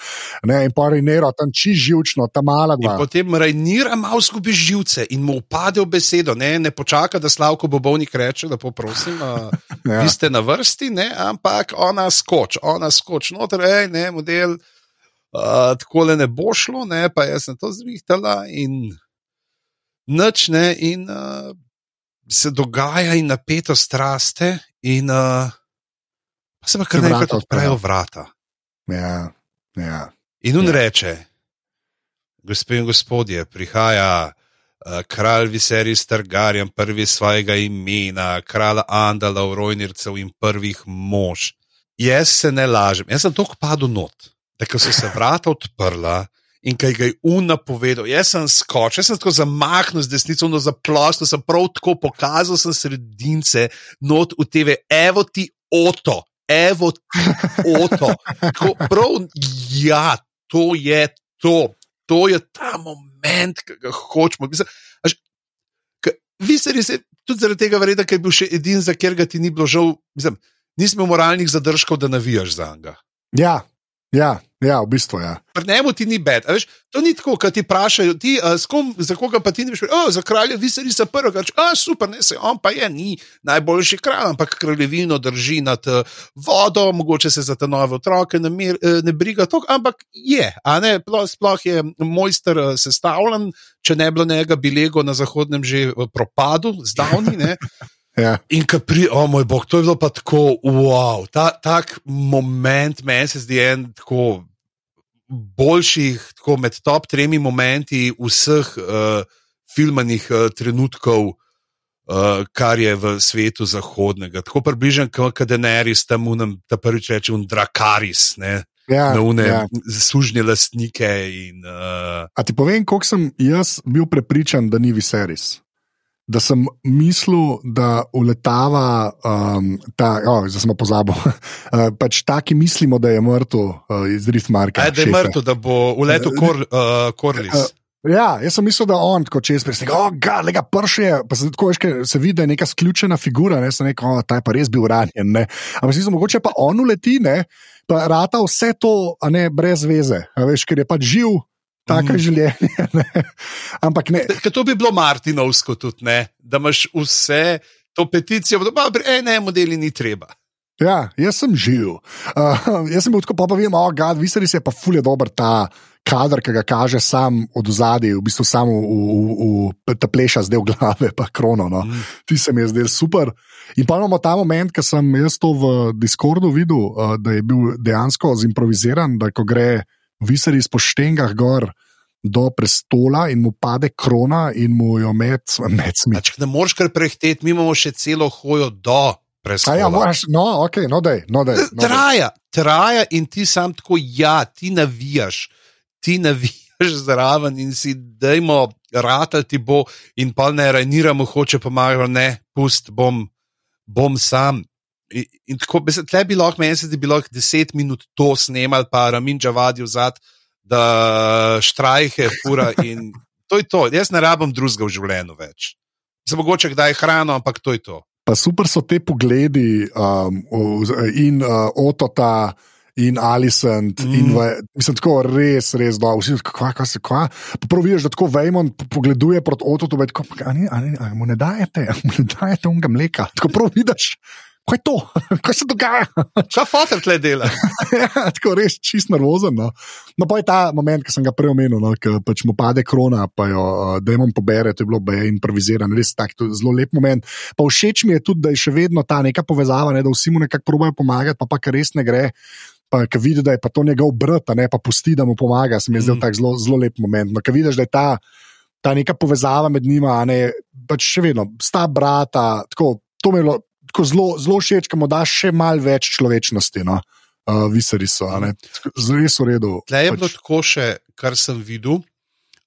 Ne, in pa Rejnero, tam čist živčno, ta mala dva. In potem Rejnira malo skupi živce in mu upade v besedo, ne, ne počaka, da Slavko Bobovnik reče, da poprosim, uh, ja. vi ste na vrsti, ne, ampak ona skoč, ona skoč, noter, hej, ne, model tako le ne bo šlo, ne, pa jaz sem to zvihtala in noč ne, in uh, se dogaja, in napeto straste, in uh, pa se pa kar nekaj odprejo vrata. Ja, ja. In on ja. reče, gospe in gospodje, prihaja. Kralj Viserys Targaryen, prvi svojega imena, kralj Andala, Rojnircev in prvih mož. Jaz se ne lažem, jaz sem tako padel not da ko so se vrata odprla in kaj ga je Una povedal, jaz sem skočil, jaz sem tako zamahnil z desnico, no zaplošno sem prav tako pokazal, sem sredince, not v TV, evo ti oto, evo ti oto. Tako, prav, ja, to je to, to je ta moment, ki ga hočemo. Vi ste res, tudi zaradi tega, verjete, ker je bil še edini, za katerega ti ni bilo žal, mislim, nismo moralnih zadržkov, da navijaš za njega. Ja, Ja, ja, v bistvu je. Ja. Pri njemu ti ni bed. Veš, to ni tako, kot ti vprašajo, za koga pa ti ne veš, oh, za kralja viseli se prvo, reč, ah, super, ne se, on pa je, ni najboljši kralj, ampak kraljevino drži nad uh, vodo, mogoče se za te nove otroke ne, mir, uh, ne briga, tok, ampak je, a ne, sploh je mojster uh, sestavljen, če ne bilo njega, bi lego na zahodnem že propadu, zdavni. Ja. In ko pri, o oh moj bog, to je bilo pa tako, wow, ta, tak moment, meni se zdi en tako boljših, tako med top tremi momenti vseh uh, filmanih uh, trenutkov, uh, kar je v svetu zahodnega. Tako približen, kot Denerys, tam unem, ta prvič reče, un Drakaris. Ne? Ja, na une ja. sužnje lastnike. In, uh... A ti povem, koliko sem jaz bil prepričan, da ni Viseris da sem mislil, da uletava um, ta, oh, zdaj smo pozabo. Uh, pač taki mislimo, da je mrtev uh, iz Driftmarka. Da je mrtev, da bo uletel kor, uh, Korlis. Uh, Ja, jaz sem mislil, da on tako čez prej, oh, da ga prše, pa se tako veš, se vidi, da je neka sključena figura, ne, se neko, oh, ta je pa res bil ranjen. Ne. Ampak si mogoče pa on uleti, ne, pa rata vse to, a ne brez veze, veš, ker je pač živ, tako mm. življenje. Ne? Ampak ne. Ker to bi bilo Martinovsko tudi, ne? da imaš vse to peticijo, da pa ene modeli ni treba. Ja, jaz sem živ. Uh, jaz sem bil tako, pa, pa vem, oh, gad, viseli se pa fulje dober ta. Kader, ki ga kaže sam od zadaj, v bistvu samo v, v, v ta pleša zdaj v glave, pa krono. No. Mm. Ti se mi je zdel super. In pa imamo ta moment, ki sem jaz to v Discordu videl, uh, da je bil dejansko zimproviziran, da ko gre visari iz poštengah gor do prestola in mu pade krona in mu jo med smeti. Če ne moreš kar prehteti, mi imamo še celo hojo do prestola. Ja, moraš, no, ok, no, dej, no, dej, no, traja, dej. traja in ti sam tako, ja, ti navijaš, ti navijaš zraven in si dajmo, rata ti bo in pa ne rajniramo, hoče pomagati, ne, pust, bom, bom sam. In, in tako, tle bi lahko meni, da bi lahko deset minut to snemal, pa Ramin Džavadi vzad, da štrajke, fura in to je to. Jaz ne rabim drugega v življenju več. Za mogoče kdaj hrano, ampak to je to. Pa super so te pogledi um, in uh, Otota. In Alicent, mm. in v, mislim, tako res, res dobro, vsi kako, kako se kva. Prav vidiš, da tako Vejmon pogleduje proti Ototu, da mu ne dajete, mu ne dajete unga mleka. Tako prav vidiš, kaj je to, kaj se dogaja. Kaj fotor tle dela? ja, tako res čist nervozen. No. no, pa je ta moment, ki sem ga prej omenil, no, ki pač mu pade krona, pa jo uh, demon pobere, to je bilo beje improvizirano, res tak, zelo lep moment. Pa všeč mi je tudi, da je še vedno ta neka povezava, ne, da vsi mu nekako probojajo pomagati, pa pa kar res ne gre. Pa, ki vidi, da je to njegov brat, ne pa pusti, da mu pomaga, se mi je zdel mm. tako zelo, zelo lep moment. No, ki vidiš, da je ta, ta neka povezava med njima, ne pač še vedno, sta brata, tako, to mi je bilo tako zelo, zelo všeč, da mu daš še malo več človečnosti. No? Uh, Visari so, res v redu. Tle je pač. bilo tako še, kar sem videl,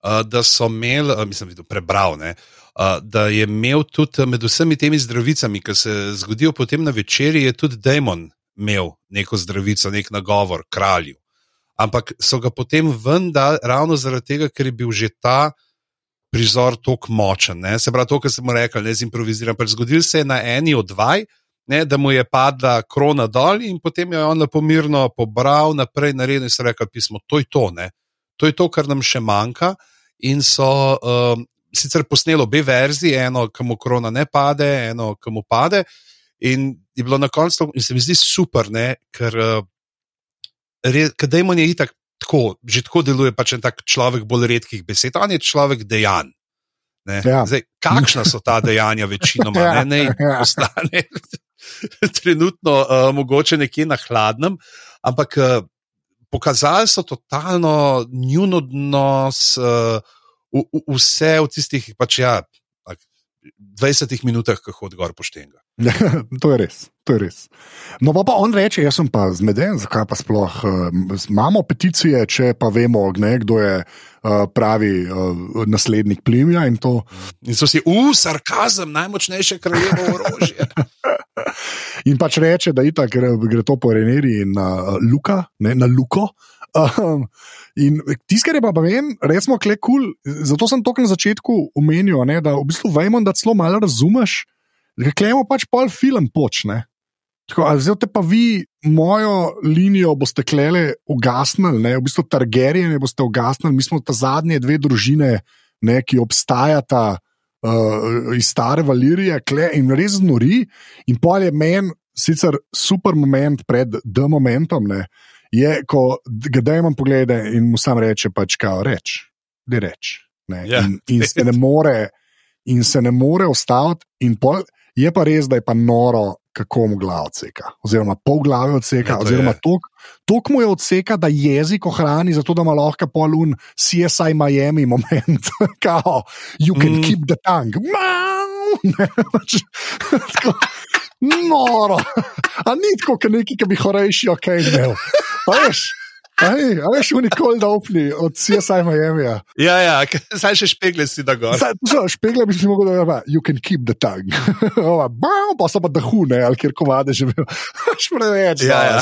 uh, da so imeli, uh, mislim, videl, prebral. Ne? Uh, da je imel tudi med vsemi temi zdravicami, ki se zgodijo potem na večerji, je tudi Demon imel neko zdravico, nek nagovor kralju. Ampak so ga potem vendar, ravno zaradi tega, ker je bil že ta uh, prizor tako močen. Ne? Se pravi, to, kar sem rekel, ne z improviziranjem. Pač zgodil se je na eni od dvaj, ne, da mu je padla krona dol in potem je on lepo mirno pobral naprej, naredil in se rekel: pismo, to je to, ne? to je to, kar nam še manjka. In so um, sicer posneli obe verziji, eno, ki mu krona ne pade, eno, ki mu pade. In je bilo na koncu, in se mi zdi super, ne, ker, uh, ker Dajmon je itak tako, že tako deluje pač en tak človek bolj redkih besed, on je človek dejanj. Ja. Zdaj, kakšna so ta dejanja, večinoma, ja. ne, ne, ja. ostane trenutno uh, mogoče nekje na hladnem, ampak uh, pokazali so totalno njun odnos, uh, v, v, vse v tistih, pač ja, 20 minutah, ko hodi gor poštenga. to je res, to je res. No, pa, pa on reče, jaz sem pa zmeden, zakaj pa sploh uh, imamo peticije, če pa vemo, ne, kdo je uh, pravi uh, naslednik plimja. In, to... in so si, uf, sarkazem, najmočnejše kraljevo orožje. in pač reče, da itak, gre, gre to po Reneri in na uh, Luka, ne, na Luko. Um, in tisto, kar je pa meni, resmo, kle kul, cool, zato sem to na začetku omenil, ne, da v bistvu vemo, da celo malo razumeš, da klemo pač pol film počne. Zdaj te pa vi, mojo linijo boste klele ugasnili, ne? v bistvu Targaryen boste ugasnili, mi smo ta zadnje dve družine, ne, ki obstajata uh, iz stare Valirije, kle in res znori. In pol je meni sicer super moment pred D momentom, ne, je, ko ga dajmo poglede in mu sam reče, pač kao reč, da reč. Ne, Ja. in, in se ne more, in se ne more ustaviti, in pol, je pa res, da je pa noro, kako mu glava odseka, oziroma pol glave odseka, Ja, oziroma tok, tok mu je odseka, da jezik ohrani, zato da ima lahko polun CSI Miami moment, kao, you can Mm. keep the tongue. Ne, pač, tako, Noro, a ni tako, kot neki, ki bi horejši, ok, imel. Veš, a veš, a veš, unikoli da opni od CSI Miami. -ja. Ja, ja, zdaj še špegle si da gor. Zdaj, so, Špegle bi si mogel reči, you can keep the tongue. Ova, bam, pa so pa dahu, ne, ali kjer komade že bil. Še preveč. Ja, ja.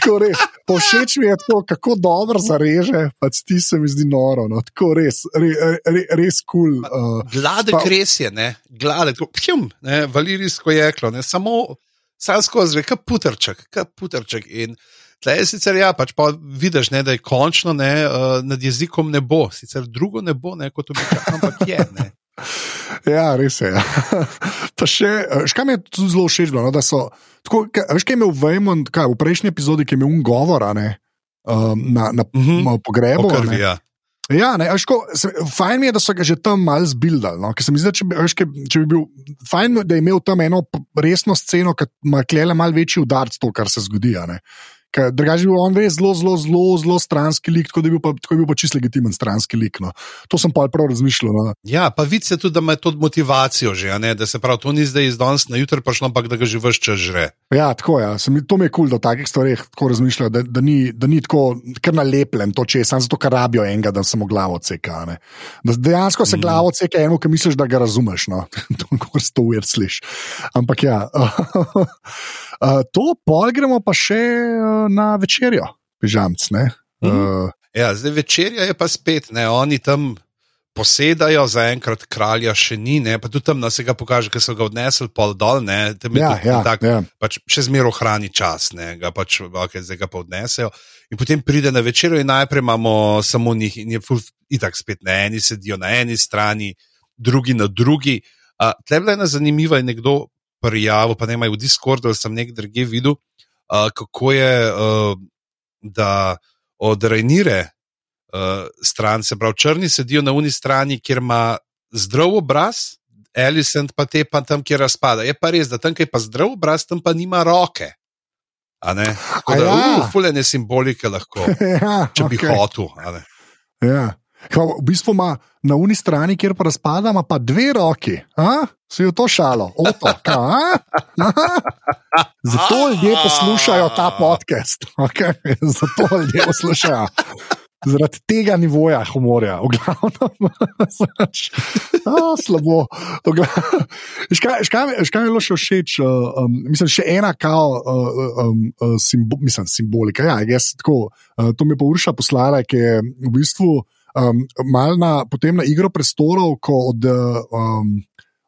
Tako res. Pa všeč mi je to, kako dobro zareže, pač ti se mi zdi noro. No. Tako res, re, re, res kul. Cool, uh, Gladek Pa- res je, ne, gladek, pjum, ne, valirijsko jeklo, ne, samo sam skozi, reka puterček, ka puterček. In tle je sicer ja, pač pa vidiš, ne, da je končno ne, uh, nad jezikom ne bo, sicer drugo ne bo, ne, kot običajno, ampak je. Ne. Ja, res je. Ja. Pa še, eh, še kaj mi je tudi zelo všeč, no, da so. Tako, ka, veš, kaj je imel Vejmon, kaj, v prejšnji epizodi, ki je imel govor a ne, um, na, na, Mhm. na pogrebu. Krvi, ne. ja. Ja, ne, veš, ko, se, fajn mi je, da so ga že tam malo zbildali. No, zdi, da če bi, kaj, če bi bil fajn, da je imel tam eno resno sceno, ki ima klele malo večji udarc to, kar se zgodi. Drugače bi bil on res zelo, zelo, zelo, zelo stranski lik, tako da je bil pa, tako je bil pa čist legitimen stranski lik. No. To sem pa prav razmišljal. No. Ja, pa vidi se tudi, da ima to motivacijo že, ne, da se pravi, to ni zdaj iz danes na jutro prišlo, ampak da ga že vse čas žre. Ja, tako je. Ja. To mi je kul, cool, da o takih stvareh tako razmišljajo, da, da, ni, da ni tako kar nalepljen to, če je samo zato, ker rabijo enega, da se mu glavo odseka. a ne. Da dejansko se Mhm. glavo odseka enemu, ki misliš, da ga razumeš. No. to je to uvir sliš. Ampak ja. Uh, to pol gremo pa še uh, na večerjo, pižamc. Ne? Uh, Ja, zdaj večerja je pa spet, ne, oni tam posedajo, zaenkrat kralja še ni, ne, pa tudi tam nas se ga pokaže, ker so ga odnesli pol dol, ne, tam je ja, tudi ja, tak, ja. pač še zmeraj ohrani čas, ne, ga pač, okay, zdaj ga pa odnesejo. In potem pride na večerjo, in najprej imamo samo njih, in je ful, itak spet na eni sedijo na eni strani, drugi na drugi. Uh, Tle je bila ena zanimiva, je nekdo prijavil, pa ne maj v Discordu, ali sem nek druge videl, uh, kako je, uh, da od Rajnire uh, stran, se pravi, črni sedijo na uni strani, kjer ima zdrav obraz. Elisent pa te pa tam, kjer razpada. Je pa res, da tam, kjer je pa zdrav obraz, tam pa nima roke. Tako Da, ja. uh, fulene simbolike lahko, ja, če bi okej. hotel. Ja. Kao, v bistvu ima na uni strani, kjer pa razpada, ima pa dve roki. A? Si jo to šalo, oto. Zato ljudje poslušajo ta podcast. Okay? Zato ljudje poslušajo. Zaradi tega nivoja humorja, v glavnem, znaš, a, slabo. Škaj, mi- je bilo še všeč, uh, um, mislim, še ena kao, uh, um, uh, simbo, mislim, simbolika. Ja, jaz, tako, uh, to mi je pa Urša poslala, ki je v bistvu um, mal na, potem na igro prestolov, ko od, uh, um,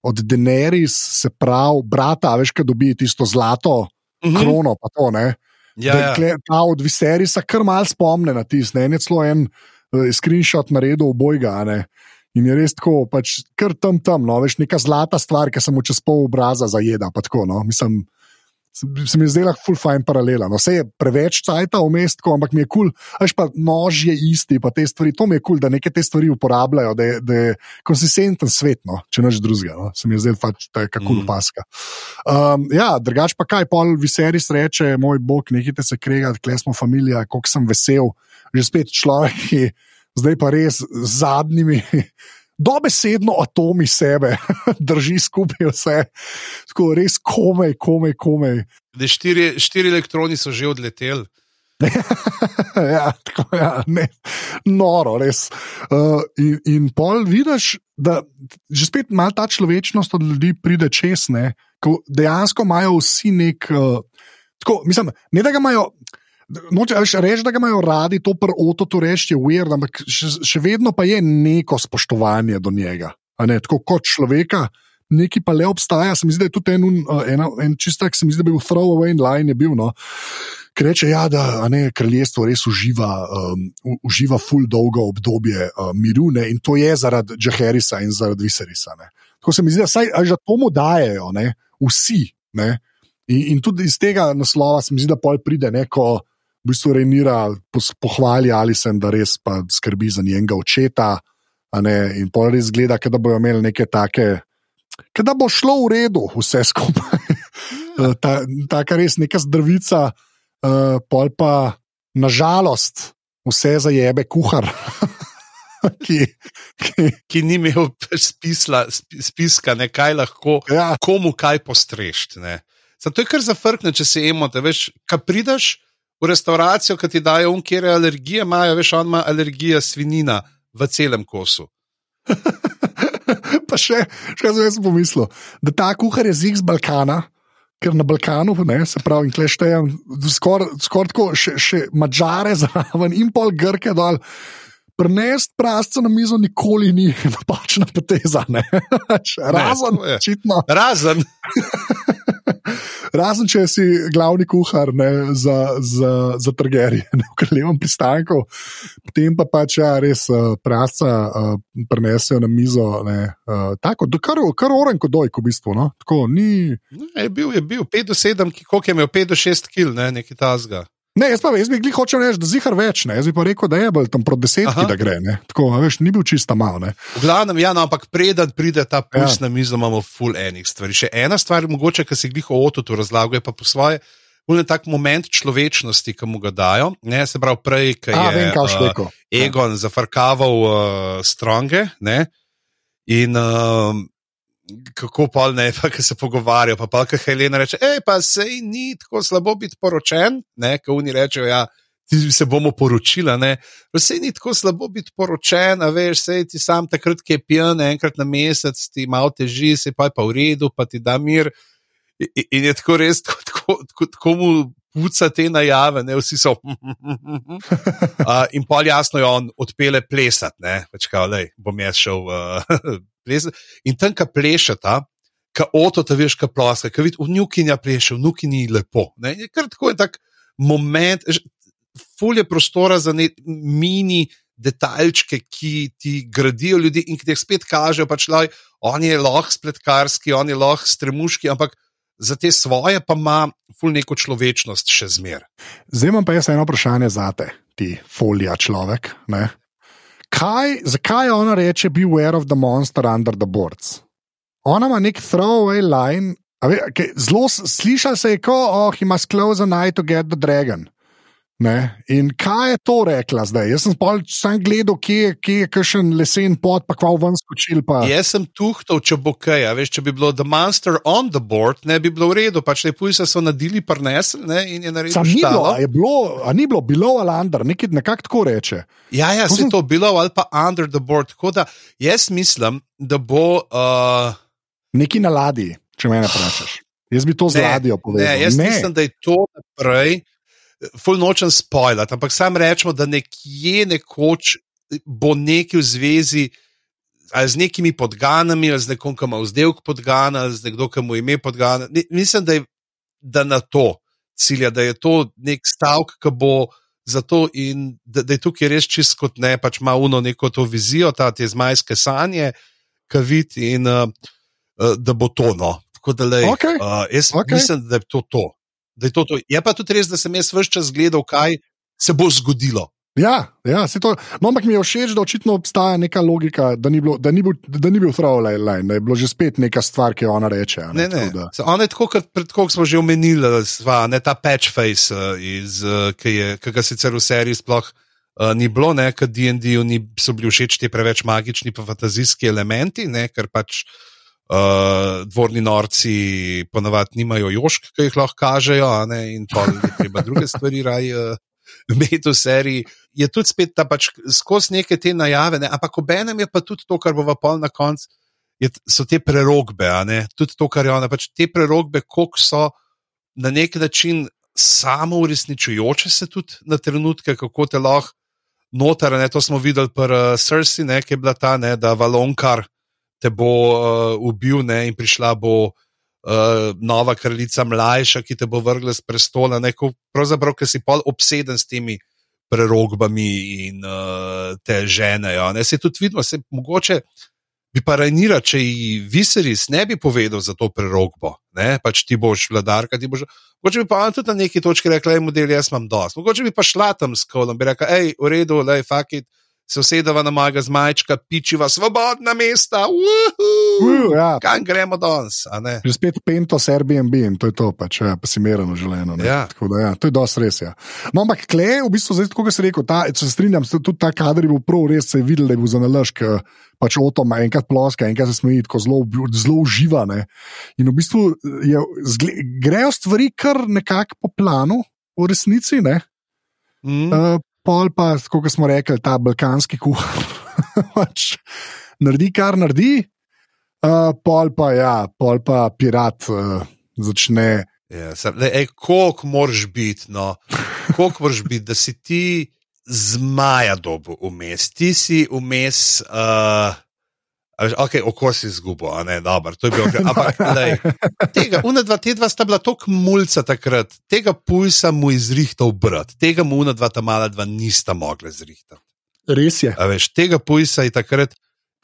od Daenerys, se pravi, brata, veš, kaj dobi tisto zlato Mhm. krono, pa to ne. Ja, ja. kle- ta od Viserisa kar mal spomne na tisto. En je celo en uh, screenshot naredil obojga. ne. In je res tako, pač kar tam tam, no, veš, neka zlata stvar, ki se mu čez pol obraza zajeda. Tako, no. Mislim, se mi je zdela full fine paralela. No, vse je preveč cajta v mestu, ampak mi je kul, cool, veš pa nož je isti, pa te stvari, to mi je kul, cool, da neke te stvari uporabljajo, da je, da je konsistenten svet, no, če naš drugega. No. Se mi je zdelo pač tako kul Mm. paska. Um, ja, drugač pa kaj, pol Viserys reče, moj bog, nekite se kregati, kle smo familija, koliko sem vesel, že spet človek, ki zdaj pa res z zadnjimi. Dobesedno atomi sebe drži skupaj vse, tako res komaj, komaj, komaj. Štiri, štiri elektroni so že odleteli. ja, tako, ja, ne, noro, res. Uh, in, in pol vidiš, da že spet malo ta človečnost od ljudi pride čez, ne, ko dejansko imajo vsi nek. Uh, tako, mislim, ne da ga imajo. Noče reči, da ga imajo radi, to pri ototu reči je weird, ampak še, še vedno pa je neko spoštovanje do njega. Ne, tako kot človeka, neki pa le obstaja. Se mi zdi, da je tudi en, uh, ena, en čistak, se mi zdi, da bi bil throwaway line je bil. No. Ker reče, ja, da ne, kraljestvo res uživa, um, uživa full dolgo obdobje uh, miru ne, in to je zaradi Džaherisa in zaradi Viserisa. Ne. Tako se mi zdi, da že to mu dajejo, ne, vsi. Ne. In, in tudi iz tega naslova se mi zdi, da pol pride neko. V bistvu Renira pohvali ali sem, da res pa skrbi za njenega očeta, in pol res gleda, da bodo imeli neke take, da bo šlo v redu, vse skupaj. Ja. ta, ta kar res neka zdravica, uh, pol pa nažalost vse zajebe kuhar. ki, ki, ki ni imel spisla, spiska, ne, kaj lahko, ja. komu kaj postrešti. Zato je kar zafrkne, če se emo, da veš, kaj prideš v restauracijo, ki ti dajo um, kjer je alergija, imajo, veš, ima alergija svinina v celem kosu. pa še, še zdaj sem pomislil, da ta kuhar je zig z Balkana ker na Balkanu, ne, se pravi, in kleštejem, skoraj skor tako, še, še mačare zraven in pol grke dol. Prenest prasca na mizo nikoli ni napačna poteza. Razen, ne, Razen. Razen, če si glavni kuhar ne, za, za, za trgerje, ne v kraljevem pristanku, potem pa pač ja, res uh, prasca uh, prenesejo na mizo. Ne, uh, tako, kar, kar oren kot doj, v bistvu. No? Tako, ni... ne, je bil, je bil 5 do 7, koliko je imel 5 do 6 kil, ne, nekaj tasga. Ne, jaz pa jaz bi glih hočel reči, da zihar več, ne? jaz bi pa rekel, da je bil tam proti desetki, da gre. Ne? Tako, veš, ni bil čista mal. Ne? V glavnem, ja, no, ampak preden pride ta pus ja. na mizo, imamo full enih stvari. Še ena stvar, mogoče, ki si glih o ototu razlagal, je pa po svoje. Ule tak moment človečnosti, ki mu ga dajo. Ne, se pravi, prej, ki je vem, uh, Egon ja. zafrkaval uh, stronge. Ne, in uh, kako pa ne, pa ki se pogovarjajo, pa pa ki Helena reče, hej, pa se ni tako slabo biti poročen, ne, ki oni rečejo, ja. Ti se bomo poročili, da se ni tako slabo biti poročen, a veš, se ti sam takrat, ki je pijan, enkrat na mesec, ti malo teži, se pa je pa v redu, pa ti da mir. In, in je tako res, tako, tako, tako, tako mu puca te najave, ne vsi so. uh, in pol jasno je on odpele plesati, ne več kaj, le bom jaz šel uh, plesati. In tam, ki plešata, ki oto ta veš, ki ploska, ki vidiš, v njukinja pleše, v njukinji je lepo. Ne? Je kar tako je tak moment, fulje prostora za ne mini. Detaljčke, ki ti gradijo ljudi in ki ti spet kažejo, pač, da on je lahko spletkarski, on je lahko stremuški, ampak za te svoje pa ima ful neko človečnost še zmer. Zdaj imam pa jaz eno vprašanje za te, ti folija človek. Kaj, zakaj ona reče, beware of the monster under the boards? Ona ima nek throwaway line, zelo sliša se je, kot oh, he must close a night to get the dragon. Ne? In kaj je to rekla zdaj? Jaz sem sam gledal, kje, kje je kakšen lesen pot, pa kva ven skočil. Pa. Jaz sem tuhtal, če bo kaj. Veš, če bi bilo The Monster on the board, ne bi bilo v redu. Pač te pujse so nadili, prnesli in je naredil. Ni bilo, a, bilo, a ni bilo, bilo ali under, nekaj nekako tako reče. Ja, ja, se sem... to bilo ali pa under the board. Tako da jaz mislim, da bo. Uh... Neki na ladji, če me ne vprašaš. Jaz bi to z ladjo povedal. Ne, jaz ne. mislim, da je to naprej ful nočem spoilati, ampak sam rečemo, da nekje nekoč bo nekaj v zvezi ali z nekimi podganami, ali z nekom, ki ima vzdelek podgana, ali z nekdo, ki mu ime podgana. Ne, mislim, da je da na to cilja, da je to nek stavek, ki bo za to in da, da je tukaj res čist kot ne, pač ima uno neko to vizijo, ta te zmajske sanje, ki vidi in uh, uh, da bo to no. Tako da le, okay. uh, jaz okay. mislim, da je to to da je to, to. Je pa tudi res, da sem jaz vse čas gledal, kaj se bo zgodilo. Ja, ja to, no, ampak mi je všeč, da očitno obstaja neka logika, da ni bil, bil throwaway line, da je bilo že spet neka stvar, ki jo ona reče. Ne, ne, ne. Ona je tako, kot pred koliko smo že omenili, sva, ne ta patch face, uh, iz, uh, ki, je, ki ga sicer v seriji sploh uh, ni bilo, ne, ker DND-ju so bili všeč ti preveč magični pa fantazijski elementi, ne, ker pač. Uh, dvorni norci ponavadi nimajo jošk, ki jih lahko kažejo, in pa treba druge stvari raje uh, imeti v seriji. Je tudi spet ta pač skozi neke te najave, ne? ampak ob enem je pa tudi to, kar bo v pol na koncu, so te prerogbe, tudi to, kar je ona, pač te prerogbe, koliko so na nek način samo uresničujoče se tudi na trenutke, kako te lahko noter, ne? to smo videli pri uh, Srsi, ki je bila ta, ne? da Valonkar te bo uh, ubil ne, in prišla bo uh, nova kraljica mlajša, ki te bo vrgla z prestola. Ne, ko, pravzaprav, ker si pol obseden s temi prerogbami in uh, te ženejo. Ne, se tudi vidimo, se mogoče bi pa Rajnira, če ji Viseris ne bi povedal za to prerogbo, ne, pač ti boš vladarka, ti boš. Mogoče bi pa ona tudi na neki točki rekla, da je model, jaz imam dosti. Mogoče bi pa šla tam s kolom, bi rekla, hej, v redu, lej, fakit se usedeva na mojega zmajčka, pičiva svobodna mesta, Uh, ja. kam gremo danes. Že spet pento s Airbnb in to je to, pač, ja, pa si mereno želeno. ne. Ja. Tako Da, ja, to je dosti res. Ja. No, ampak kle, v bistvu, zdaj, kot rekel, ta, če se strinjam, tudi ta kader je bil prav, res se je videl, da je bil za nalaž, ker pač otom enkrat ploska, enkrat se smeji, tako zelo, zelo uživa. Ne. In v bistvu je, zgle, grejo stvari kar nekako po planu, v resnici. Ne. Mm. Uh, pol pa, kot smo rekli, ta balkanski kuhar pač naredi, kar naredi, uh, pol pa, ja, pol pa pirat uh, začne. Ja, sem- lej, ej, koliko moraš biti, no, koliko moraš biti, da si ti zmaja dobu vmes, ti si vmes. Uh, Ok, oko si izgubil, a ne, dobro, to je bilo. Okay. Ampak, lej, tega, una dva, te dva sta bila tako mulca takrat, tega pulsa mu izrihtal brat, tega mu una dva, ta mala dva nista mogla zrihtati. Res je. A veš, tega pulsa je takrat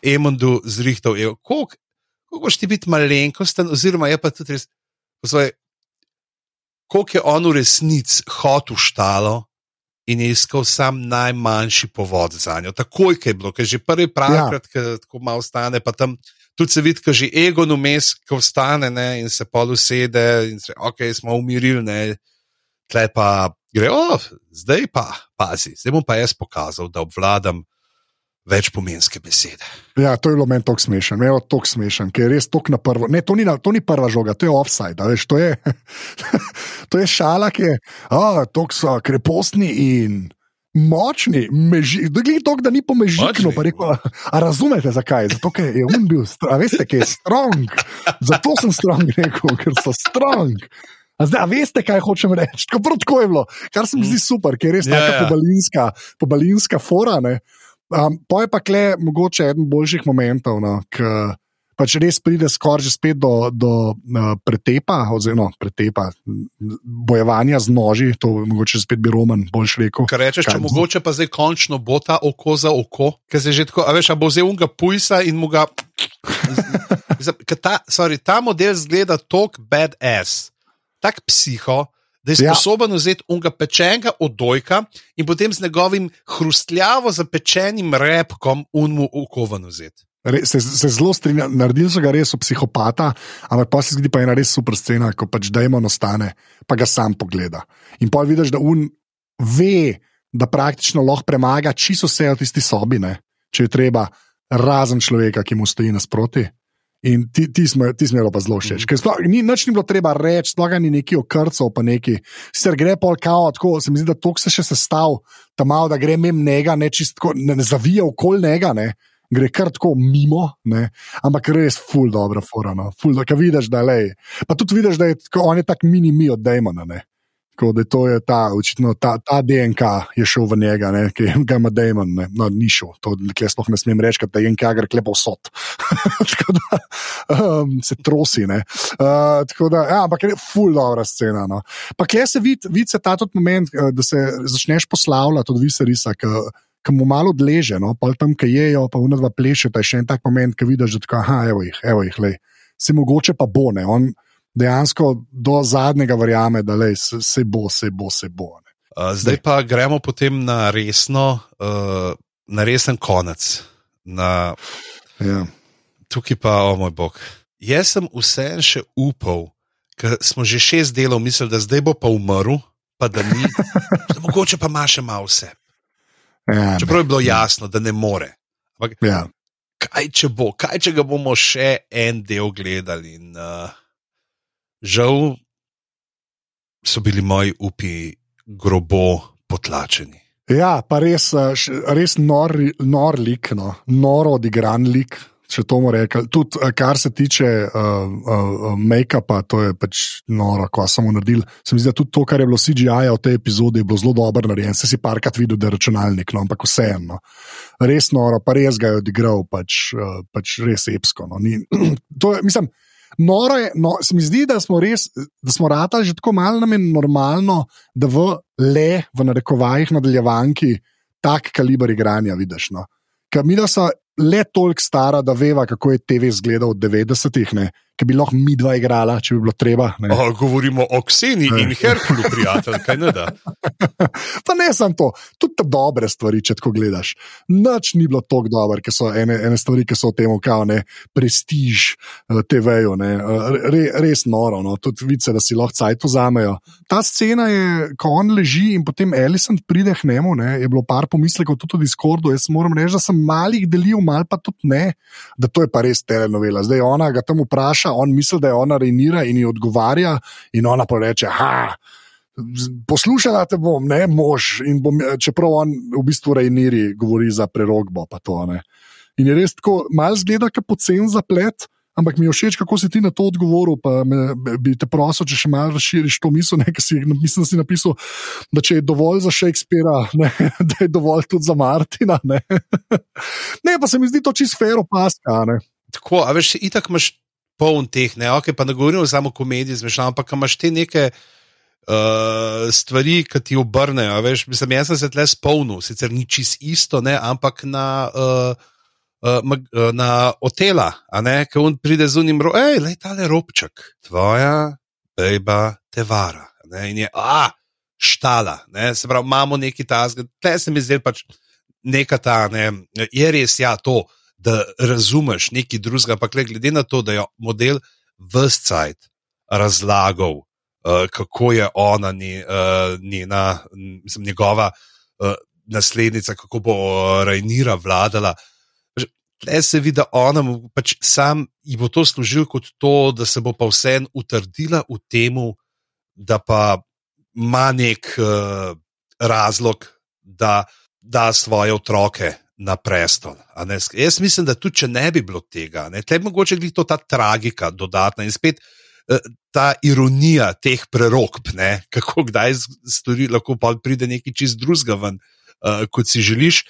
Emondu zrihtal. Je, Koliko boš ti biti malenkosten, oziroma je pa tudi res, koliko je on v resnici hotel v štalo in je iskal sam najmanjši povod za njo. Takoj, ko je bilo, ker že prvi pravkrat, ja. ko tako malo stane, pa tam tudi se vidi, ko že ego numes, ko vstane ne, in se pol usede in se, ok, smo umirili, ne, tle pa gre, o, zdaj pa, pazi, zdaj bom pa jaz pokazal, da obvladam več pomenske besede. Ja, to je bilo meni tako smešen, meni tako smešen, ker je res tok na prvo. Ne, to ni, to ni prva žoga, to je offside. a Veš, to, je, to je šala, ki je, tako so krepostni in. Močni, meži, glede to, da ni pomežikno, rekel, a, a razumete zakaj? Zato, ker je on bil, a veste, ker je strong. Zato sem strong rekel, ker so strong. A zdaj, a veste, kaj hočem reči? Tako, tako je bilo, kar se mi zdi super, ker je res Ja, taka ja. pobalinska, pobalinska fora. Ne? Um, pa je pa kle mogoče eden boljših momentov, no, ki pač res pride skoraj že spet do, do uh, pretepa, oziroma pretepa, m, bojevanja z noži, to mogoče spet bi Roman boljš rekel. Kar rečeš, če Kaj? mogoče pa zdaj končno bo ta oko za oko, ker se že tako, a veš, a bo vzel unga pujsa in mu ga. Ta, sorry, ta model zgleda tako badass, tako psiho, da je Ja. sposoben vzeti unga pečenega odojka in potem z njegovim hrustljavo zapečenim repkom unmu oko ven vzeti. Re, se, se zelo strinjam, naredili so ga res psihopata, ampak pa se zgodi pa ena res super scena, ko pač Dajmo ostane, pa ga sam pogleda. In pa vidiš, da un ve, da praktično lahko premaga čisto vse v tisti sobi, ne? če je treba, razen človeka, ki mu stoji nasproti. In ti, ti smo ti smo jo pa zelo všeč. Ker sploh ni, nič ni bilo treba reči, sploh ni neki okrcal, pa neki. Sicer gre pol kao, tako se mi zdi, da to se še sestav, tam malo, da gre mem njega, ne čistko, ne, ne zavija okoli njega, ne. Gre kar tako mimo, ne? ampak res ful dobro, forano, ful dobro, ker vidiš, da je. Pa tudi vidiš, da je tako, on je tak mini mi od Dajmona. Tako da to je ta, očitno, ta, ta DNK je šel v njega, ne, ki ga ima Dajmon, no, ni šel, to nekje sploh ne smem reči, ker DNK gre klepo sod. tako da um, se trosi. ne. Uh, tako da, ja, ampak je ful dobra scena. No. Pa kje se vidi, vid se ta tudi moment, eh, da se začneš poslavljati od viserisa. Ki mu malo odleže, no, pa tam, ki jejo, pa unadva plešeta, je še en tak moment, ki vidiš, da tako, aha, evo jih, evo jih, lej. Se mogoče pa bo, ne. On dejansko do zadnjega verjame, da lej, se, se bo, se bo, se bo. Ne. Uh, zdaj pa gremo potem na resno, uh, na resen konec. Na, Ja. tukaj pa, o moj bog. Jaz sem vseeno še upal, ker smo že šest delov mislili, da zdaj bo pa umrl, pa da ni. da mogoče pa ima še malo vse. Ja, Čeprav je bilo jasno, da ne more. Ampak ja. kaj če bo, kaj če ga bomo še en del gledali. In, uh, žal so bili moji upi grobo potlačeni. Ja, pa res, eh, res nor, nor lik, no. noro odigran lik, če to mu rekel. Tudi, eh, kar se tiče uh, uh, make-upa, to je pač noro, ko smo naredili. Se mi zdi, da tudi to, kar je bilo CGI v tej epizodi, je bilo zelo dobro narejeno. Se si parkrat videl, da je računalnik, no, ampak vseeno. Res noro, pa res ga je odigral, pač, uh, pač res epsko. No. Ni, to je, mislim. Noro je, no, se mi zdi, da smo res, da smo rata že tako malo nam je normalno, da v le, v narekovajih, nadaljevanki, tak kaliber igranja vidiš. No. Ker mi da so le toliko stara, da veva, kako je TV izgledal v 90-ih, ki bi lahko mi dva igrala, če bi bilo treba. O, govorimo o Kseni in Herkulu, prijatelj, kaj ne da. pa ne samo to, tudi te dobre stvari, če tako gledaš. Noč ni bilo tako dobro, ker so ene, ene stvari, ki so v tem, kao ne, prestiž eh, TV-ju, eh, re, res noro, no. tudi vice, da si lahko cajt vzamejo. Ta scena je, ko on leži in potem Ellison pride k njemu, ne, je bilo par pomislekov tudi v Discordu. Jaz moram reči, da sem malih delil, mal pa tudi ne, da to je pa res telenovela. Zdaj ona ga tam vpraša vpraša, on misli, da je ona reinira in ji odgovarja, in ona pa reče: Ha, poslušala te bom, ne mož. Bom, čeprav on v bistvu reiniri, govori za prerogbo. To, in je res tako, malo zgleda, kot pocen zaplet. Ampak mi je všeč, kako si ti na to odgovoril. Pa me, bi te prosil, če še malo razširiš to misel, nekaj si, mislim, si napisal, da če je dovolj za Shakespeara, ne, da je dovolj tudi za Martina. Ne, ne pa se mi zdi to čisto fair, opaska. Tako, a veš, itak imaš poln teh, ne, okay, pa ne govorim samo o komediji, zmešano, ampak imaš te neke uh, stvari, ki ti obrnejo. Veš, mislim, jaz sem se tle spomnil, sicer ni čist isto, ne, ampak na. Uh, Na otela, ki on pride z unim, hej, le ta le robček, tvoja beba te vara. Ne, in je, a, štala, ne, se pravi, imamo neki tasg, tle se mi zdi pač neka ta, ne, je res, ja, to, uh, da razumeš nekaj drugega. Ampak glede na to, da je model vse cajt razlagal, uh, kako je ona, ni, uh, njena, mislim, njegova uh, naslednica, kako bo uh, Rajnira vladala. Le se vidi, da ona pač sam ji bo to služil kot to, da se bo pa vseeno utrdila v tem, da pa ima nek uh, razlog, da da svoje otroke na prestol. Jaz mislim, da tudi če ne bi bilo tega, tle bi mogoče biti to ta tragika dodatna in spet eh, ta ironija teh prerokb, ne? kako kdaj stori, lahko pa pride nekaj čist drugega ven, uh, kot si želiš.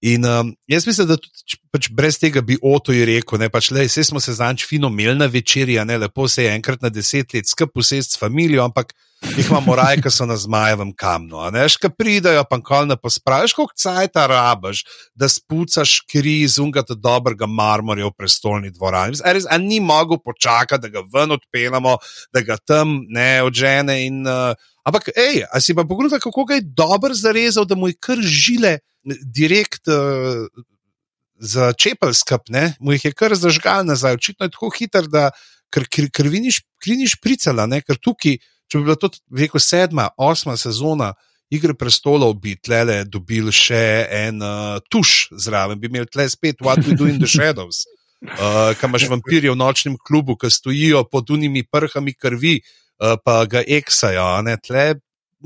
In um, jaz mislim, da tudi pač brez tega bi Oto je rekel, da pač, smo se zanč fino imeli na večerji, ne lepo se je enkrat na deset let skupaj posest s familijo, ampak jih imamo raje, ki so na zmajevem kamnu. Veš, ki pridajo, pa kolne pospraviš, kako caj ta rabaš, da spucaš kri iz ungata dobrega marmorja v prestolni dvorani. Res, a ni mogel počakati, da ga ven odpeljamo, da ga tam ne odžene. In, uh, ampak, hej, a si pa pogledal, kako ga je dobro zarezal, da mu je kar žile direkt. Uh, Za čepelskap, mu jih je kar zažgal nazaj, očitno je tako hiter, da krviniš pricala, ker tukaj če bi bila to rekel, sedma, osma sezona Igre prestolov, bi tle dobili še en uh, tuš zraven, bi imeli tle spet What We Do in the Shadows. Uh, Kaj imaš vampirje v nočnem klubu, ki stojijo pod unimi prhami krvi, uh, pa ga eksajo, ne tle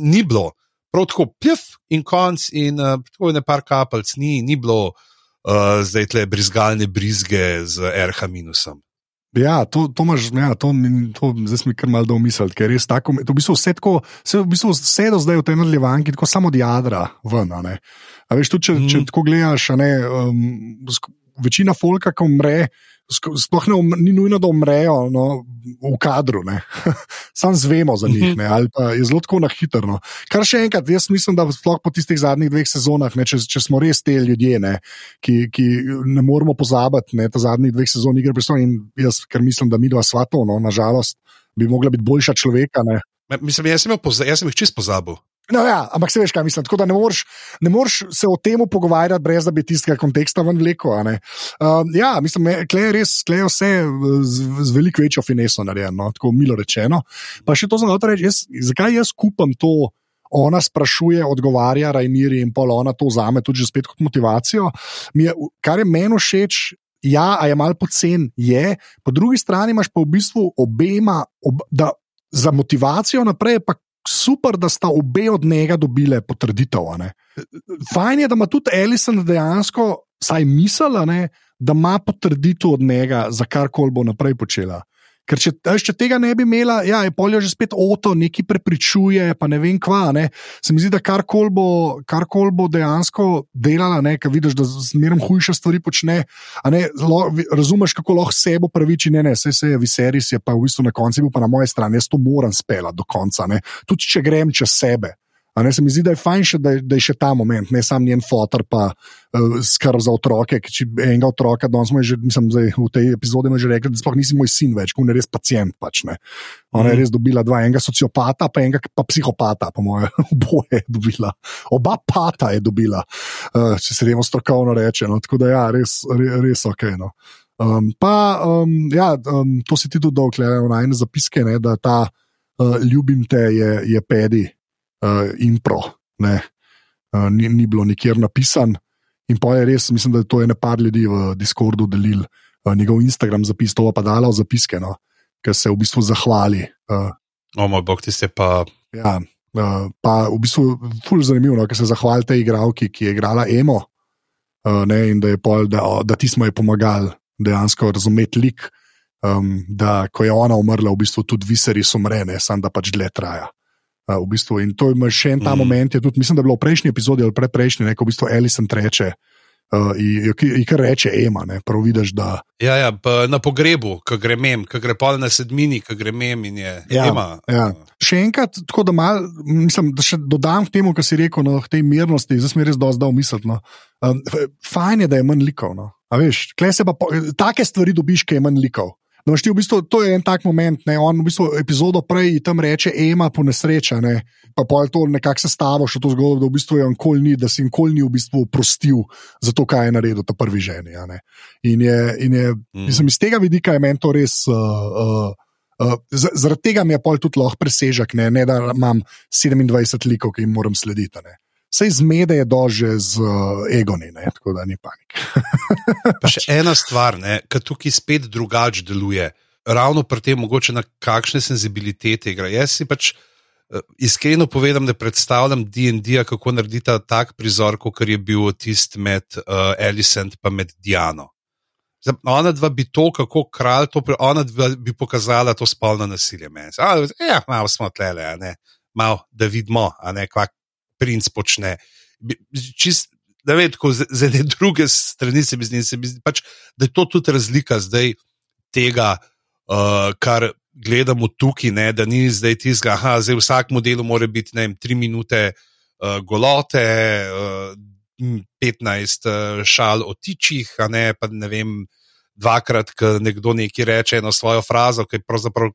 ni bilo. Prav tako pif in konc, in uh, tako je ne par kapelc, ni, ni bilo uh, zdaj tle brizgalne brizge z RH minusom. Ja, to, to imaš, ja, to, to zdaj mi kar malo da umisliti, ker je res tako. To v bistvu vse, tako, vse, v bistvu vse do zdaj v tej nadaljevanki, tako samo od jadra ven. A veš, tudi če, mm. če mhm. tako gledaš, ne, um, večina folka, ki umre, sploh ne, um, ni nujno, da umrejo no, v kadru, sam zvemo za njih, ne, ali pa je zelo tako na hitro. No. Kar še enkrat, jaz mislim, da sploh po tistih zadnjih dveh sezonah, ne, če, če smo res te ljudje, ne, ki, ki ne moramo pozabiti ne, ta zadnjih dveh sezon igre prestolov in jaz, ker mislim, da mi dva svatov, no, nažalost, bi mogla biti boljša človeka. Ne. Mislim, jaz sem, jaz sem jih čist pozabil. No, ja, ampak se veš, kaj mislim. Tako da ne moreš, ne moreš se o tem pogovarjati, brez da bi tistega konteksta ven vlekel. Uh, ja, mislim, da je res, da je vse z, z veliko večjo fineso narejeno, no, tako milo rečeno. Pa še to za noter reči, jaz, zakaj jaz kupam to. Ona sprašuje, odgovarja, Rajniri in pol ona to vzame tudi spet kot motivacijo. Je, kar je meni všeč, ja, a je malo pocen, je, po drugi strani imaš pa v bistvu obema, ob, da za motivacijo naprej, pa super, da sta obe od njega dobile potrditev. Fajn je, da ima tudi Ellison dejansko, saj misel, da ima potrditev od njega, za kar koli bo naprej počela. Ker če, če tega ne bi imela, ja, je polje že spet oto, neki prepričuje, pa ne vem kva. Ne. Se mi zdi, da kar koli bo, kar kol bo dejansko delala, ker vidiš, da zmeraj hujše stvari počne. Ne, lo, razumeš, kako lahko sebo praviči, ne, ne, vse se je, viseris je pa v bistvu na koncu, pa na moje strani, jaz to moram spela do konca. Ne. Tudi če grem čez sebe. Ne, se mi zdi, da je fajn, še, da, je, da je še ta moment, ne samo njen fotor, pa uh, skrb za otroke. Če enega otroka, danes smo že, mislim, zdaj, v tej epizodi že rekli, da sploh nisi moj sin več, ko je res pacijent. Pač, Ona mm. je mhm. res dobila dva, enega sociopata, pa enega pa psihopata, po moje, oboje je dobila. Oba pata je dobila, uh, če se temu strokovno reče. No. Tako da ja, res, res, res ok. No. Um, pa, um, ja, um, to si ti tudi dolg, le na ene zapiske, ne, da ta uh, ljubim te je, je pedi uh, impro, ne, uh, ni, ni bilo nikjer napisan. In pa je res, mislim, da je to ene par ljudi v Discordu delil, uh, njegov Instagram zapis, to pa dala v zapiske, no, ker se v bistvu zahvali. Uh, o moj bog, ti ste pa. Ja, uh, pa v bistvu je fully zanimivo, no, ker se zahvali tej igravki, ki je igrala Emo. Uh, ne, in da, pol, da, da ti smo ji pomagali dejansko razumeti lik, um, da ko je ona umrla, v bistvu tudi viseri so mrene, samo da pač dlje traja. V bistvu. In to je še en ta mm. moment, tudi, mislim, da je bilo v prejšnji epizodi ali predprejšnji, ko v bistvu Elisen reče. Uh, in kar reče, ima, ne, prav vidiš, da. Ja, ja na pogrebu, ki gre mem, ki gre pa na sedmini, ki gre mem in je. Ja, ja. Še enkrat, tako da mal, mislim, da še dodam k temu, kar si rekel, no, tej mirnosti, zdaj mi res dosti dal misliti. No. Um, fajn je, da je manj likov. No. Veš, pa, take stvari dobiš, ki je manj likov. No, v bistvu, to je en tak moment, ne, on v bistvu epizodo prej tam reče, ema po nesreča, ne, pa je to nekako sestavo, še to zgodbo, da v bistvu je on kol ni, da si jim kol ni v bistvu prostil za to, kaj je naredil ta prvi ženi. In, je, in je, mm. mislim, iz tega vidika je meni to res. Uh, uh, Uh, zaradi tega mi je pol tudi lahko presežek, ne, ne da imam 27 likov, ki jim moram slediti. Ne. Vse zmede je dože z uh, egoni, ne? tako da ni panik. še ena stvar, ki tukaj spet drugače deluje, ravno pri tem, mogoče na kakšne senzibilitete igra. Jaz si pač uh, iskreno povedam, da predstavljam DND, kako narediti tak prizor, kot je bil tisti med uh, Elisent in med Diano. Zdaj, ona dva bi to, kako kralj to, ona dva bi pokazala to spolno nasilje. Ja, malo smo tlele, malo da vidimo, kaj princ počne. Čist, da ve, tako z ene druge strani se mi zdi, se mi zdi pač, da je to tudi razlika zdaj tega, uh, kar gledamo tukaj, ne, da ni zdaj tizga, da v vsakem delu mora biti ne, tri minute uh, golote, uh, 15 uh, šal o tičih, ne pa ne vem. Dvakrat, ko nekdo nekaj reče, eno svojo frazo, ki je pravzaprav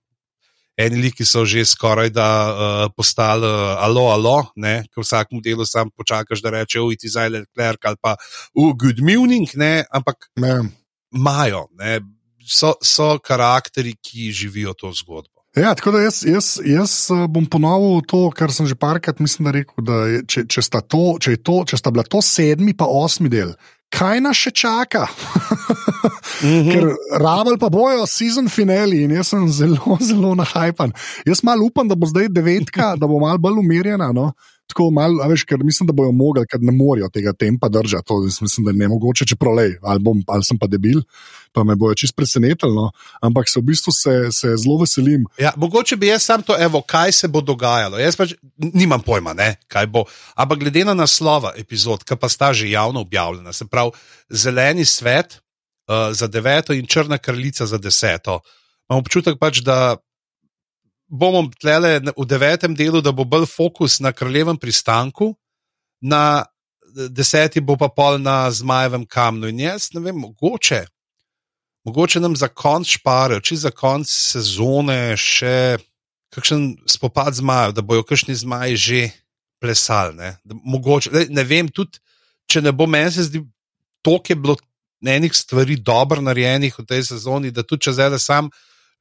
eni liki so že skoraj da uh, postali uh, alo, alo, ki v vsakem delu sam počakaš, da reče, ujti za Leclerc ali pa v good morning, ne? ampak imajo, so, so karakteri, ki živijo to zgodbo. Ja, tako da jaz, jaz, jaz eh, bom ponovil to, kar sem že parkrat mislim, da rekel, da je, če, če, sta to, če, to, če sta bila to sedmi, pa osmi del, kaj nas še čaka? mm -hmm. Ker rabel pa bojo sezon finali in jaz sem zelo, zelo nahajpan. Jaz malo upam, da bo zdaj devetka, da bo malo bolj umirjena. No? Tako malo, veš, ker mislim, da bojo mogli, ker ne morejo tega tempa držati. To mislim, da je ne mogoče, če prolej, ali, bom, ali sem pa debil, pa me bojo čist presenetili. No? Ampak se v bistvu se, se zelo veselim. Ja, mogoče bi jaz sam to, evo, kaj se bo dogajalo. Jaz pač nimam pojma, ne, kaj bo. Ampak glede na naslova epizod, ki pa sta že javno objavljena, se pravi, zeleni svet uh, za deveto in črna kraljica za deseto. Imam občutek pač, da bomo tlele v devetem delu, da bo bolj fokus na kraljevem pristanku, na deseti bo pa pol na zmajevem kamnu. In jaz ne vem, mogoče, mogoče nam za konc šparajo, če za konc sezone še kakšen spopad zmajev, da bojo kakšni zmaji že plesali. Ne? Mogoče, ne, ne vem, tudi če ne bo meni se zdi, to je bilo. Enih stvari dobro narejenih v tej sezoni, da tudi če zdaj sam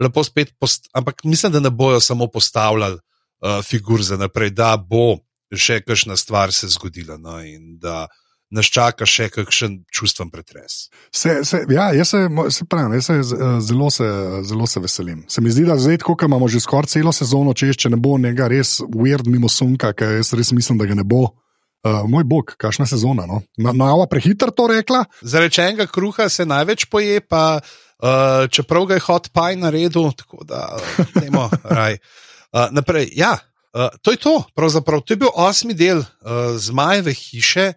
lepo spet, post, ampak mislim, da ne bojo samo postavljali uh, figur za naprej, da bo še kakšna stvar se zgodila no, in da nas čaka še kakšen čustven pretres. Se, se, ja, jaz se, se pravim, jaz se zelo, se, zelo se veselim. Se mi zdi, da zdaj, ko imamo že skoraj celo sezono, če še ne bo nekaj res weird mimo sunka, ker jaz res mislim, da ga ne bo. Uh, moj bog, kakšna sezona. No? Nava prehiter to rekla. Zaradi enega kruha se največ poje, pa uh, čeprav ga je hot paj na redu, tako da ne moremo raj. Uh, naprej, ja, uh, to je to. Pravzaprav to je bil osmi del uh, zmajeve hiše.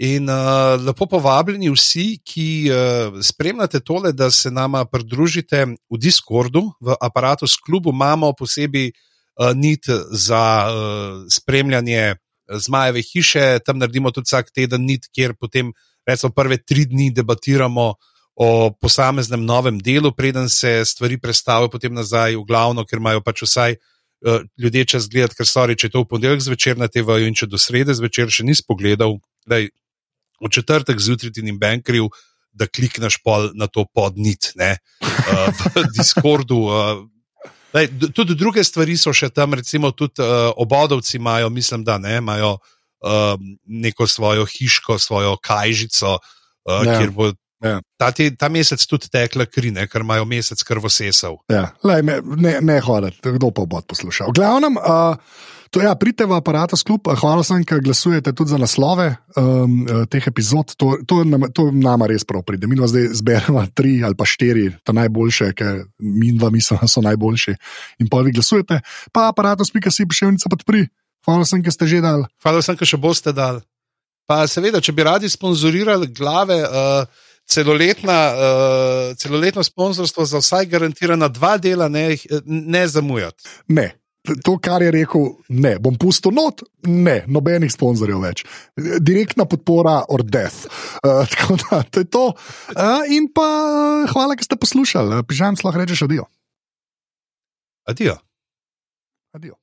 In uh, lepo povabljeni vsi, ki uh, spremljate tole, da se nama pridružite v Discordu, v aparatu s klubu, imamo posebej uh, nit za uh, spremljanje zmajeve hiše, tam naredimo tudi vsak teden nit, kjer potem recimo prve tri dni debatiramo o posameznem novem delu, preden se stvari predstavijo potem nazaj v glavno, ker imajo pač vsaj uh, ljudje čas gledati, ker so reči, če je to v ponedeljek zvečer na TV-ju in če do srede zvečer še nisi pogledal, da je v četrtek zjutraj ti in bankerju. Da klikneš pol na to podnit, ne, uh, v Discordu, uh, Lej, tudi druge stvari so še tam, recimo, tudi uh, obodovci imajo, mislim, da ne, imajo uh, neko svojo hiško, svojo kajžico, uh, ja. kjer bo ja. ta, te, ta mesec tudi tekla kri, ne, ker imajo mesec krvosesov. Ja. Lej, ne, ne hoditi, kdo pa bo poslušal. V glavnem. Uh, To ja, pridite v aparat sklub, hvala sem, ker glasujete tudi za naslove um, teh epizod. To, to, to nama res prav pride. Mi zdaj zberemo tri ali pa štiri, ta najboljše, ker mi dva mislimo, da so najboljši. In pa vi glasujete, pa aparat spika si piševnica podpri. Hvala sem, ker ste že dal. Hvala sem, ker še boste dal. Pa seveda, če bi radi sponzorirali glave. Uh, Celoletna, uh, celoletno sponzorstvo za vsaj garantirana dva dela, ne, ne zamujati. Ne, to, kar je rekel, ne, bom pustil not, ne, nobenih sponzorjev več. Direktna podpora or death. Uh, tako da, to je to. Uh, in pa hvala, da ste poslušali. Pižam, lahko rečeš adijo. Adijo. Adijo.